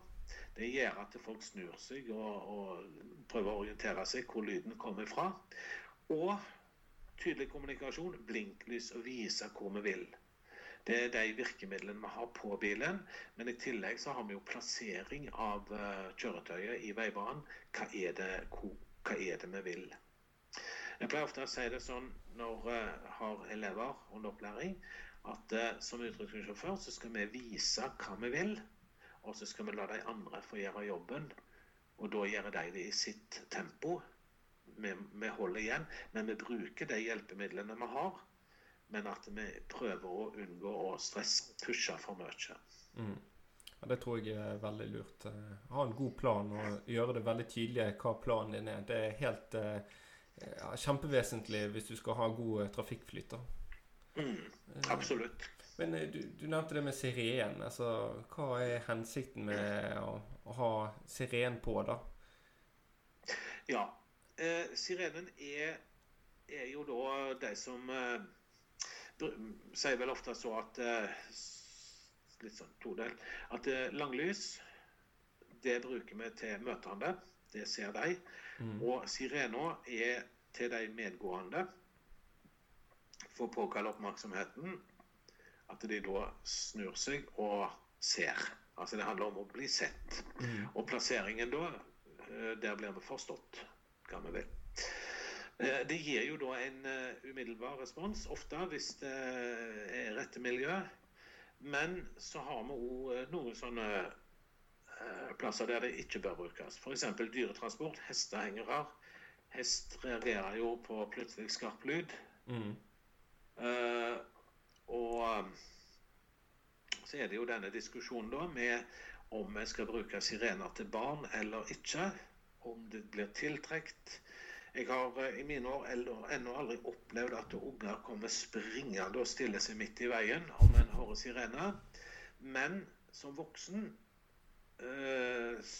det gjør at folk snur seg og, og prøver å orientere seg hvor lyden kommer fra. Og tydelig kommunikasjon, blinklys og vise hvor vi vil. Det er de virkemidlene vi har på bilen. Men i tillegg så har vi jo plassering av uh, kjøretøyet i veibanen. Hva er, det, hva er det vi vil? Jeg pleier ofte å si det sånn når jeg uh, har elever under opplæring, at uh, som utrykningssjåfør så skal vi vise hva vi vil, og så skal vi la de andre få gjøre jobben. Og da gjør de det i sitt tempo. Vi, vi holder igjen, men vi bruker de hjelpemidlene vi har men at vi prøver å unngå å stresse, pushe for mye. Mm. Ja, det tror jeg er veldig lurt. Eh, ha en god plan og gjøre det veldig tydelig hva planen din er. Det er helt eh, ja, kjempevesentlig hvis du skal ha god eh, trafikkflyt. Mm, absolutt. Men du, du, nevnte det med siren. Altså, hva er hensikten med å, å ha siren på, da? Ja. Eh, sirenen er, er, jo da de som eh, sier vel ofte så at eh, Litt sånn todelt. At eh, langlys, det bruker vi til møtende. Det ser de. Mm. Og sirena er til de medgående. For å påkalle oppmerksomheten. At de da snur seg og ser. Altså det handler om å bli sett. Mm. Og plasseringen da, eh, der blir vi forstått, hva vi vil. Eh, det gir jo da en eh, umiddelbar respons, ofte hvis det er rette miljø. Men så har vi òg noen sånne eh, plasser der det ikke bør brukes. F.eks. dyretransport, hestehengere. Hest reagerer jo på plutselig skarp lyd. Mm. Uh, og så er det jo denne diskusjonen da med om vi skal bruke sirener til barn eller ikke. Om det blir tiltrukket. Jeg har eh, i mine år ennå aldri opplevd at unger kommer springende og stiller seg midt i veien om en hører sirene. Men som voksen, eh,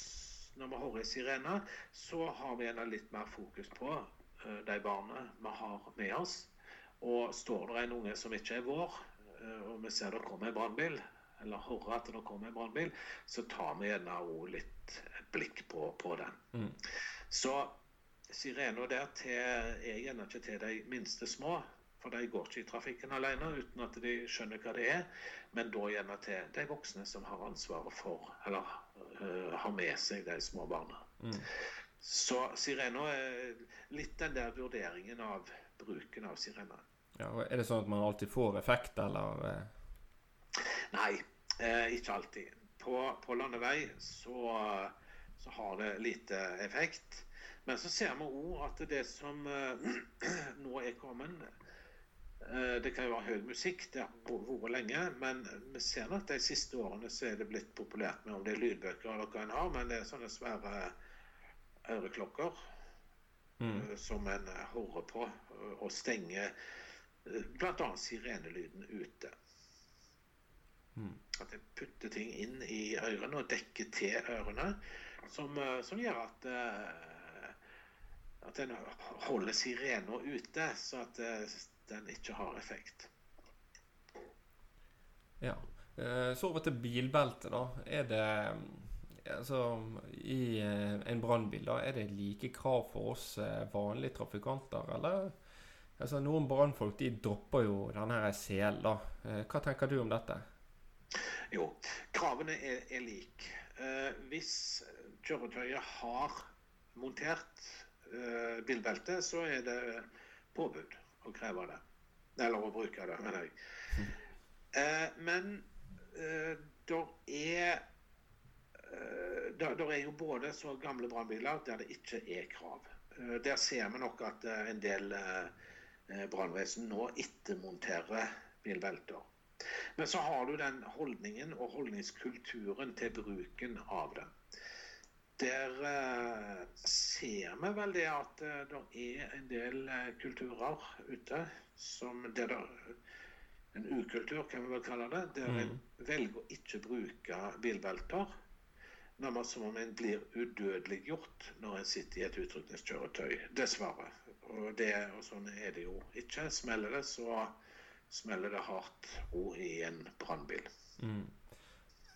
når vi hører sirene, så har vi ennå litt mer fokus på eh, de barna vi har med oss. Og står det en unge som ikke er vår, og vi ser det kommer en brannbil, eller hører at det kommer en brannbil, så tar vi gjerne òg litt blikk på, på den. Mm. Så Sirena der til, er gjerne ikke til de minste små. For de går ikke i trafikken alene uten at de skjønner hva det er. Men da gjerne til de voksne som har ansvaret for, eller uh, har med seg de små barna. Mm. Så sirena er litt den der vurderingen av bruken av sirena. Ja, er det sånn at man alltid får effekt, eller? Eh? Nei, eh, ikke alltid. På, på landevei så, så har det lite effekt. Men så ser vi òg at det som uh, *clears throat* nå er kommet uh, Det kan jo være høy musikk, det har vært lenge. Men vi ser at de siste årene så er det blitt populært med om det er lydbøker eller hva en har, men det er sånne svære øreklokker mm. som en hører på og stenger bl.a. sirenelyden ute. Mm. At en putter ting inn i ørene og dekker til ørene, som, som gjør at at en holder sirena ute, så at eh, den ikke har effekt. Ja. Eh, så over til bilbelte, da. Er det, altså, i eh, en brannbil, da, er det like krav for oss eh, vanlige trafikanter, eller? Altså, Noen brannfolk de dropper jo denne selen, da. Eh, hva tenker du om dette? Jo, kravene er, er like. Eh, hvis kjøretøyet har montert eh, bilbelte, så er det påbud å kreve det. Eller å bruke det, mener jeg. Eh, men eh, der er eh, der, er jo både så gamle brannbiler der det ikke er krav. Eh, Der ser vi nok at eh, en del eh, eh, brannvesen nå ettermonterer bilbelter. Men så har du den holdningen og holdningskulturen til bruken av det. Der eh, ser vi vel det at eh, det er en del eh, kulturer ute som det der, En ukultur, kan vi vel kalle det. Der en velger å ikke bruke bilbelter. Nærmest som om en blir udødeliggjort når en sitter i et utrykningskjøretøy. Dessverre. Og, det, og sånn er det jo ikke. Smeller det, så smeller det hardt òg i en brannbil.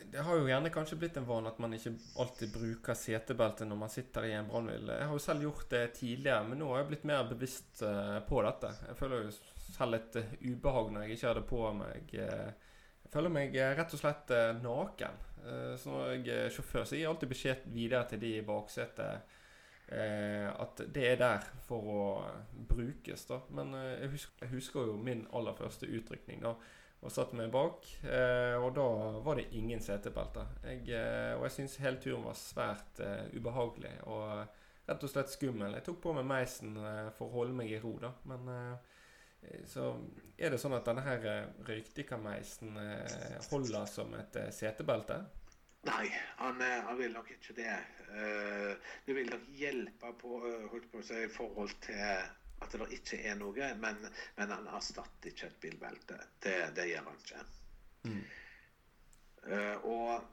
Det har jo gjerne kanskje blitt en vane at man ikke alltid bruker setebelte når man sitter i en brannbil. Jeg har jo selv gjort det tidligere, men nå har jeg blitt mer bevisst eh, på dette. Jeg føler jo selv et eh, ubehag når jeg ikke har det på meg. Jeg føler meg eh, rett og slett naken. Så når jeg er sjåfør, så gir jeg alltid beskjed videre til de i baksetet at det er der for å brukes, da. Men jeg husker jo min aller første utrykning, da og satte meg bak. Eh, og da var det ingen setebelter. Jeg, eh, og jeg syns hele turen var svært eh, ubehagelig og rett og slett skummel. Jeg tok på meg meisen for å holde meg i ro, da. Men så er det sånn at denne her røykdykkermeisen holder som et setebelte. Nei, han, han vil nok ikke det. Uh, Det vil nok hjelpe på, holdt på å si, i forhold til at det ikke er noe, men, men han erstatter ikke et bilbelte. Det, det gjør han ikke. Eh, og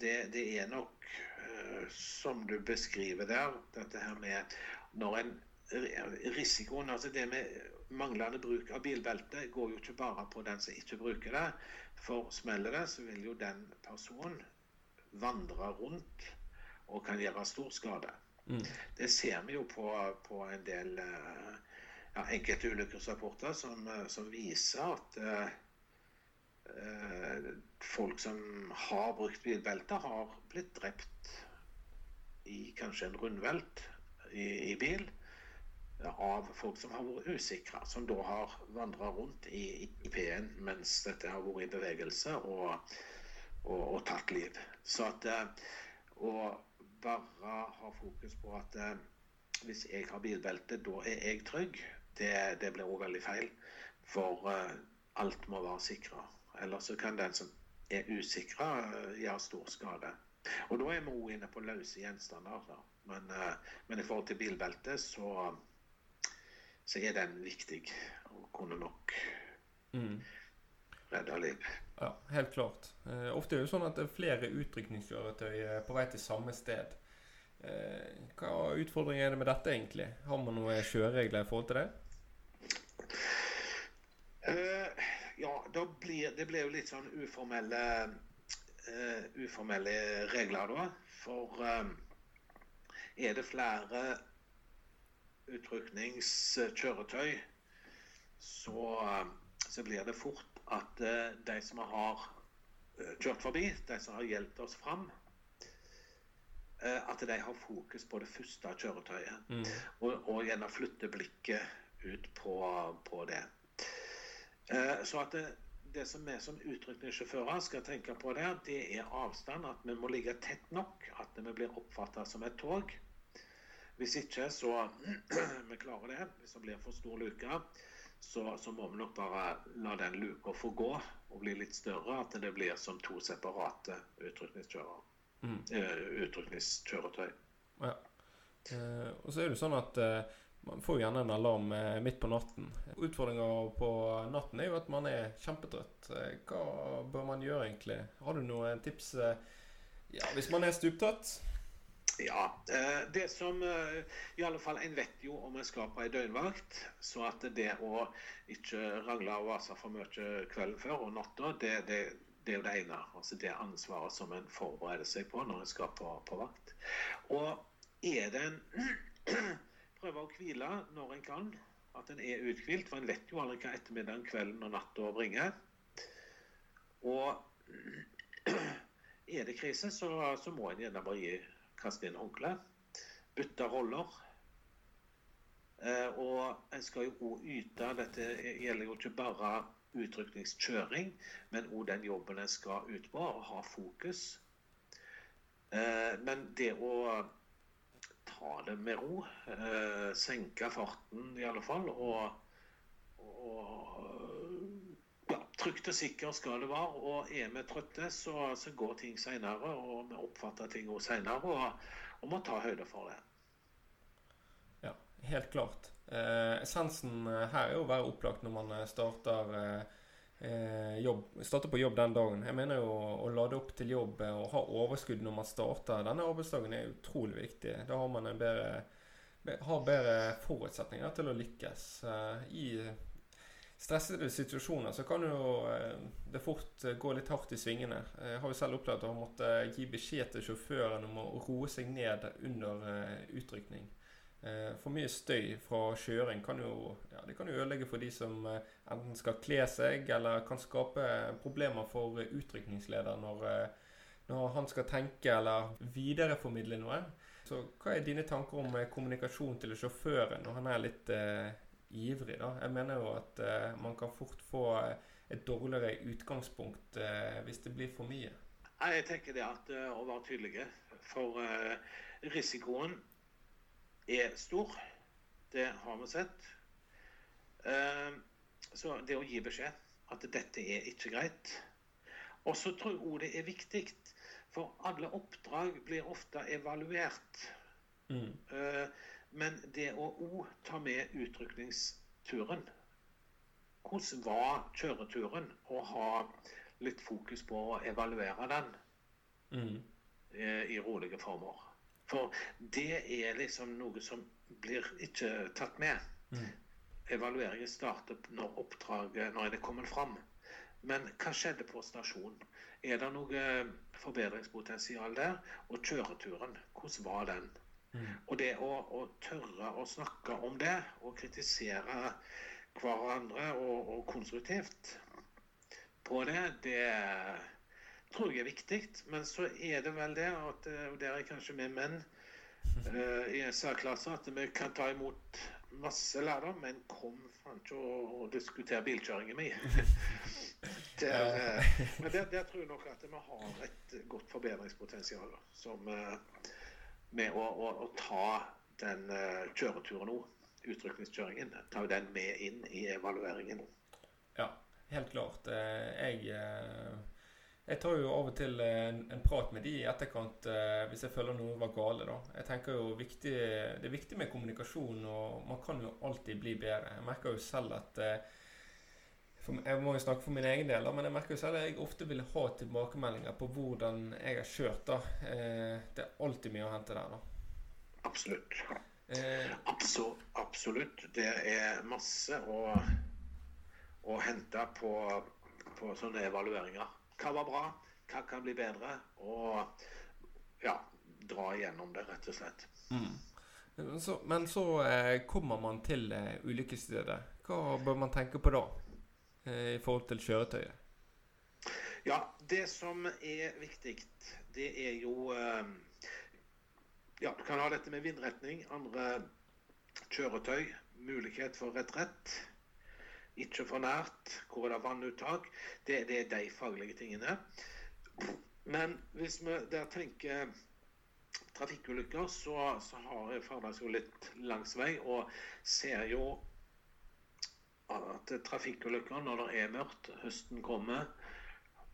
det, det er nok, uh, som du beskriver der, dette her med når en Risikoen, altså det med manglende bruk av bilbelte, går jo ikke bare på den som ikke bruker det. For smeller det, så vil jo den personen vandre rundt og kan gjøre stor skade. Det ser vi jo på, på en del eh, ja, enkelte ulykkesrapporter som, eh, som viser at eh, eh, folk som har brukt bilbelte, har blitt drept i kanskje en rundvelt i, i bil av folk som har vært usikre, som da har vandra rundt i, i P-en mens dette har vært i bevegelse og, og, og tatt liv. Så at og, bare ha fokus på at eh, hvis jeg har bilbelte, da er jeg trygg, det, det blir også veldig feil. For eh, alt må være sikra. Ellers så kan den som er usikra, eh, gjøre stor skade. Og da er vi òg inne på løse gjenstander. Da. Men, eh, men i forhold til bilbelte, så, så er den viktig. Og kunne nok redde liv. Ja, helt klart. Eh, ofte er det jo sånn at det er flere utrykningskjøretøy eh, på vei til samme sted. Eh, hva utfordringer er det med dette, egentlig? Har man noen kjøreregler i forhold til det? Eh, ja, da blir, det blir jo litt sånn uformelle, uh, uformelle regler, da. For eh, er det flere utrykningskjøretøy, så, eh, så blir det fort at eh, de som har eh, kjørt forbi, de som har hjulpet oss fram, eh, at de har fokus på det første kjøretøyet. Og, og gjerne flytter blikket ut på, på det. Så at det, det som vi som utrykningssjåfører skal tenke på der, det er avstand. At vi må ligge tett nok. At vi blir oppfatta som et tog. Hvis ikke, så *clears throat* Vi klarer det. Hvis det blir for stor luke, så, så må vi nok bare la den luka få gå og bli litt større. At det blir som to separate utrykningskjører. eh, utrykningskjøretøy. Ja. Eh, og så er det sånn at eh, man får gjerne en alarm eh, midt på natten. Utfordringa på natten er jo at man er kjempetrøtt. Eh, hva bør man gjøre egentlig? Har du noen tips eh, ja, hvis man er stuptrøtt? Ja, eh, det som eh, i alle fall en vet jo om en skal på ei døgnvakt, så at det å ikke rangle og vase for mye kvelden før og natta, det, det, Det er jo det ene. altså Det ansvaret som en forbereder seg på når en skal på, på vakt. Og er det en *clears throat* Prøve å hvile når en kan. At en er uthvilt. For en vet jo aldri hva ettermiddagen, kvelden og natta bringer. Og *clears throat* er det krise, så, så må en gjerne bare gi, kaste inn håndkleet. Bytte roller. Eh, og en skal jo òg yte. Dette gjelder jo ikke bare utrykningskjøring, men òg den jobben en skal ut på, og ha fokus. Eh, men det å ta det med ro, eh, senke farten i alle fall, og, og trygt og sikkert skal det være. Og er vi trøtte, så, så går ting seinere, og vi oppfatter ting òg seinere, og, og må ta høyde for det. Ja, helt klart. Eh, essensen her er jo å være opplagt når man starter eh, eh, jobb, starter på jobb den dagen. Jeg mener jo å lade opp til jobb og ha overskudd når man starter denne arbeidsdagen er utrolig viktig. Da har man en bedre, har bedre forutsetninger til å lykkes. Eh, I stressede situasjoner så kan jo eh, det fort gå litt hardt i svingene. Jeg har jo selv opplevd å måtte gi beskjed til sjåføren om å roe seg ned under eh, utrykning. Eh, for mye støy fra kjøring kan jo, ja, det kan jo ødelegge for de som eh, enten skal kle seg, eller kan skape problemer for utrykningsleder når, eh, når han skal tenke eller videreformidle noe. Så hva er dine tanker om kommunikasjon til sjåføren når han er litt eh, ivrig? da? Jeg mener jo at uh, man kan fort få et dårligere utgangspunkt uh, hvis det blir for mye. Jeg tenker det at å være tydelige. For risikoen er stor. Det har vi sett. Så det å gi beskjed at dette er ikke greit. Og så tror jeg òg det er viktig, for alle oppdrag blir ofte evaluert. Mm. Men det å òg ta med utrykningsturen Hvordan var kjøreturen? Og ha litt fokus på å evaluere den mm. Eh, i rolige former. For det er liksom noe som blir ikke tatt med. Mm. Evalueringen starter når oppdraget når det kommer fram. Men hva skjedde på stasjonen? Er det noe forbedringspotensial der? Og kjøreturen, hvordan var den? Mm. Og det å, å, tørre å snakke om det og kritisere hverandre og, og konstruktivt på det, det tror jeg er viktig. Men så er det vel det, at, eh, og der er kanskje vi menn uh, i særklasse, at vi kan ta imot masse lærdom, men kom faen ikke og, diskutere bilkjøringen min. *laughs* der, uh, men der, der, tror jeg nok at vi har et godt forbedringspotensial som, med å, å, å, ta den kjøreturen nå, utrykningskjøringen, ta den med inn i evalueringen. Ja, helt klart. Jeg jeg tar jo av og til en, en prat med de i etterkant eh, hvis jeg føler noe var gale. da. Jeg tenker jo viktig, Det er viktig med kommunikasjon, og man kan jo alltid bli bedre. Jeg merker jo selv at eh, for, Jeg må jo snakke for min egen del, men jeg merker jo selv at jeg ofte vil ha tilbakemeldinger på hvordan jeg har kjørt. da. Eh, det er alltid mye å hente der. da. Absolutt. Eh, absolutt. absolutt. Det er masse å, å hente på, på sånne evalueringer. Hva var bra? Hva kan bli bedre? Og ja, dra igjennom det, rett og slett. Mm. Så, men så eh, kommer man til eh, ulykkesstedet. Hva bør man tenke på da i forhold til kjøretøyet? Ja, det som er viktig, det er jo eh, Ja, du kan ha dette med vindretning, andre kjøretøy, mulighet for retrett ikke for nært, hvor er det vannuttak. Det, det, er de faglige tingene. Men hvis vi der tenker trafikkulykker, så, så har ferdes jo litt langs vei og ser jo at trafikkulykker når det er mørkt, høsten kommer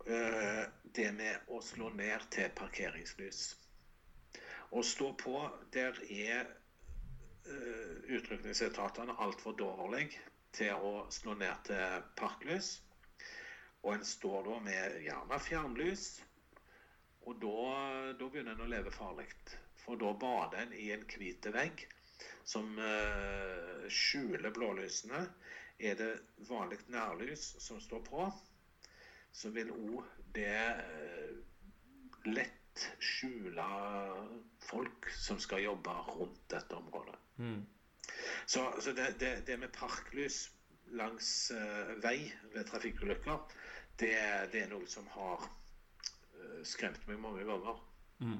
eh, Det med å slå ned til parkeringslys. Å stå på, der er uh, utrykningsetatene altfor dårlige til å slå ned til parklys. Og en står da med gjerne fjernlys. Og da, da begynner en å leve farlig. For da bader en i en hvit vegg som uh, skjuler blålysene. Er det vanlig nærlys som står på, så vil òg det eh, lett skjule folk som skal jobbe rundt dette området. Mm. Så, så det, det, det, med parklys langs uh, vei ved trafikkulykker, det, det, er noe som har uh, skremt meg mange ganger. Mm.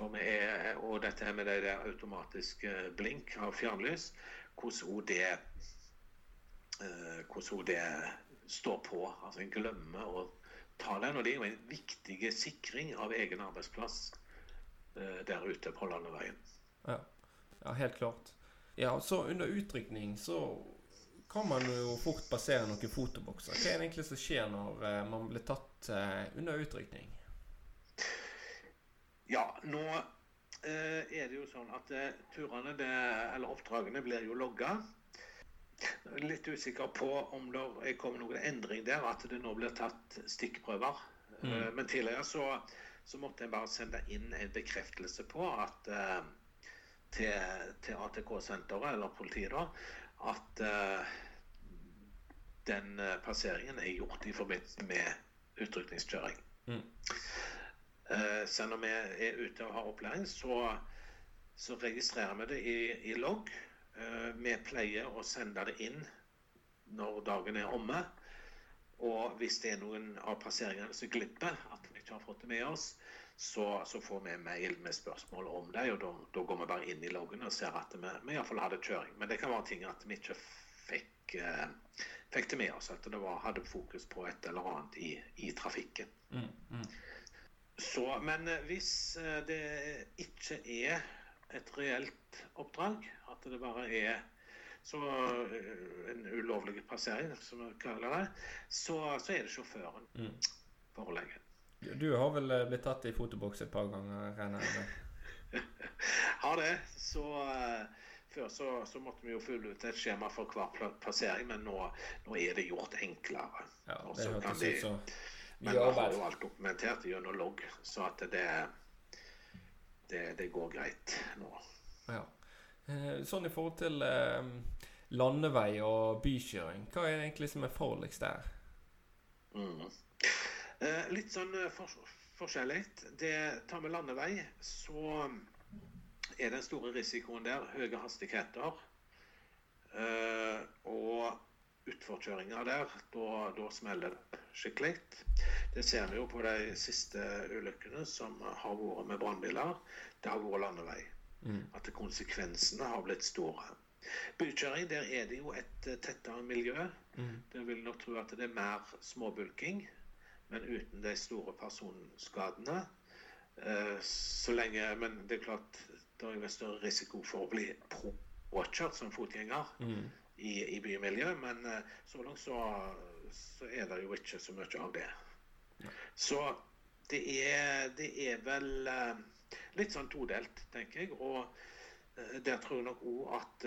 Er, og dette her med det der automatiske blink av fjernlys, hvordan det hvordan det står på. Altså En glemmer å ta den. Og det er jo en viktig sikring av egen arbeidsplass der ute på landeveien. Ja. ja, helt klart. Ja, så under utrykning så kan man jo fort basere noen fotobokser. Hva er det egentlig som skjer når eh, man blir tatt eh, under utrykning? Ja, nå eh, er det jo sånn at eh, turene, det, eller oppdragene, blir jo logga. Litt usikker på om det er kommet noen endring der, at det nå blir tatt stikkprøver. Mm. Eh, men tidligere så, så, måtte en bare sende inn en bekreftelse på at eh, til, til ATK-senteret, eller politiet, da, at uh, den passeringen er gjort i forbindelse med utrykningskjøring. Mm. Uh, så når vi er ute og har opplæring, så, så registrerer vi det i, i logg. Vi pleier å sende det inn når dagen er omme. Og hvis det er noen av passeringene som glipper, at vi ikke har fått det med oss, så, så, får vi mail med spørsmål om det. og Da, går vi bare inn i loggen og ser at vi, vi iallfall hadde kjøring. Men det kan være ting at vi ikke fikk, eh, fikk det med oss. At det var, hadde fokus på et eller annet i, i trafikken. Mm, mm. Så, men eh, hvis eh, det ikke er et reelt oppdrag, at det bare er så eh, en ulovlig passering, som vi kaller det, så, så er det sjåføren mm. forelegget. Du har vel eh, blitt tatt i fotoboks et par ganger, regner jeg med? *laughs* har det. Så uh, før så, så, måtte vi jo fylle ut et skjema for hver passering, men nå, nå er det gjort enklere. Ja, det hørtes ut som Men vi har jo alt dokumentert gjennom logg, så at det, det, det går greit nå. Ja. Eh, sånn i forhold til eh, landevei og bykjøring, hva er det egentlig som er farligst der? Mm. Eh, litt sånn for, forskjellig. Det tar med landevei, så er den store risikoen der høye hastigheter. Eh, og utforkjøringer der, da, smeller det skikkelig. Det ser vi jo på de siste ulykkene som har vært med brannbiler. Det har vært landevei. Mm. At konsekvensene har blitt store. Bykjøring, der er det jo et tettere miljø. Mm. Der vil nok tro at det er mer småbulking men uten de store personskadene. Eh, så lenge, Men det er klart det er større risiko for å bli påkjørt som fotgjenger mm. I, i bymiljøet. Men eh, så langt så, så, er det jo ikke så mye av det. Så det er, det er vel eh, litt sånn todelt, tenker jeg. Og der tror jeg nok òg at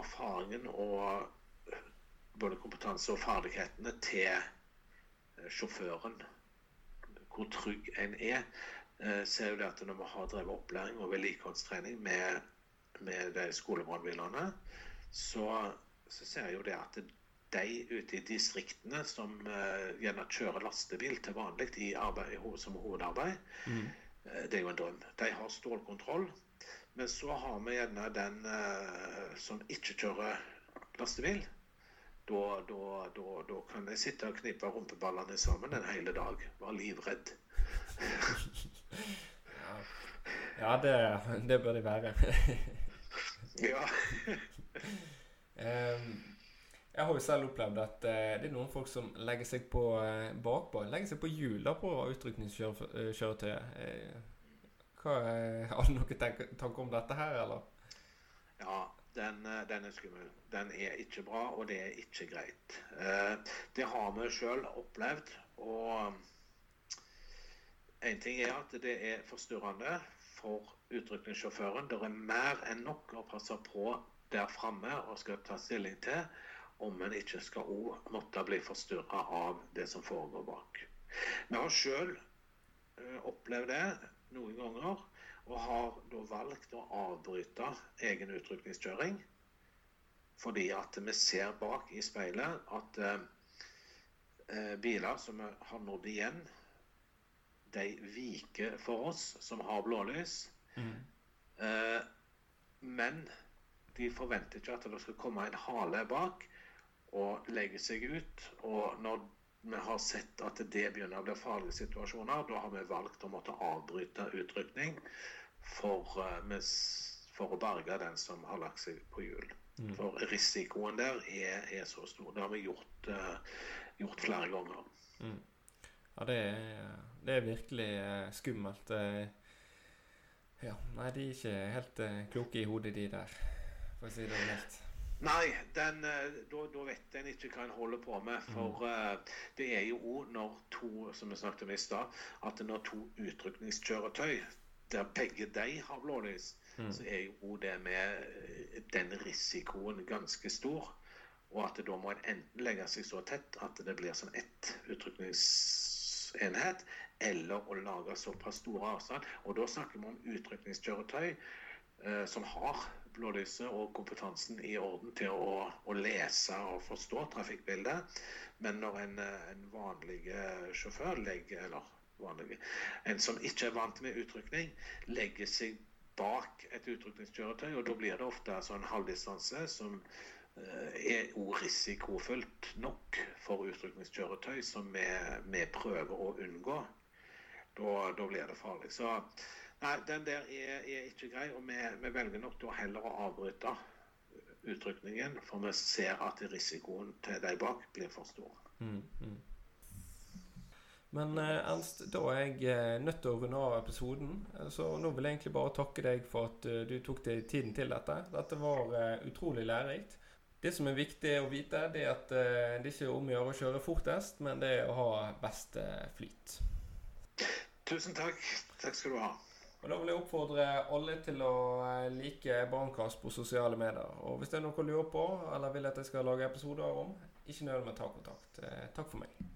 erfaringen og både kompetanse og ferdighetene til sjåføren, hvor trygg en er, eh, ser jo det at når vi har drevet opplæring og vedlikeholdstrening med, med de skolebrannbilene, så, så ser jeg jo det at de ute i distriktene som uh, gjerne kjører lastebil til vanlig i arbeid, som hovedarbeid, mm. uh, det er jo en drøm. De har stålkontroll. Men så har vi gjerne den uh, som ikke kjører lastebil da, da, da, da, kan jeg sitte og knipe rumpeballene sammen en hel dag. Være livredd. *laughs* ja, ja det, det, bør de være. *laughs* ja. *laughs* um, jeg har jo selv opplevd at uh, det er noen folk som legger seg på uh, bakpå. Legger seg på hjula på utrykningskjøretøyet. Uh, har du noen tanker om dette her, eller? Ja, den, eh, den, er skummel. Den er ikke bra, og det er ikke greit. Eh, det har vi sjøl opplevd. Og én ting er at det er forstyrrende for utrykningssjåføren. Det er mer enn nok å passe på der framme og skal ta stilling til om en ikke skal òg måtte bli forstyrra av det som foregår bak. Vi har sjøl eh, opplevd det noen ganger og har da valgt å avbryte egen utrykningskjøring fordi at vi ser bak i speilet eh, biler som har nådd igjen, de viker for oss som har blålys. Mm. Eh, men de forventer ikke at det skal komme en hale bak og legge seg ut. Og når vi har sett at det begynner å bli farlige situasjoner, da har vi valgt å måtte avbryte utrykning for, eh, for å berge den som har lagt seg på hjul. Mm. For risikoen der er, er så stor. Det har vi gjort, uh, gjort flere ganger. Ja, det er, det er virkelig eh, skummelt. Ja, nei, de er ikke helt kloke i hodet, de der, for å si det mildt. Nei, den, eh, da, da vet en ikke hva en holder på med. For eh, det er jo òg når to som vi snakket om i stad, at når to utrykningskjøretøy, der begge de har blålys, Mm. så er jo det med den risikoen ganske stor. Og at da må en enten legge seg så tett at det blir som ett utrykningsenhet, eller å lage såpass store avstand. Og da snakker vi om utrykningskjøretøy eh, som har blålyset og kompetansen i orden til å, å lese og forstå trafikkbildet. Men når en, en vanlig sjåfør legger eller vanlig, en som ikke er vant med utrykning, legger seg bak et utrykningskjøretøy, og da blir det ofte en halvdistanse som eh, er òg risikofullt nok for utrykningskjøretøy som vi, vi prøver å unngå. Da, da blir det farlig. Så nei, den der er, er ikke grei, og vi, vi velger nok da heller å avbryte utrykningen, for vi ser at risikoen til de bak blir for stor. Mm, mm. Men eh, Ernst, da er jeg eh, nødt til å runde av episoden. Så nå vil jeg egentlig bare takke deg for at eh, du tok deg tiden til dette. Dette var utrolig lærerikt. Det som er viktig å vite, det er at det ikke er om å gjøre å kjøre fortest, men det er å ha best flyt. Tusen takk. Takk skal du ha. Og Da vil jeg oppfordre alle til å eh, like Brannkast på sosiale medier. Og hvis det er noe du lurer på, eller vil at jeg skal lage episoder om, ikke nøl med å ta kontakt. Eh, Takk for meg.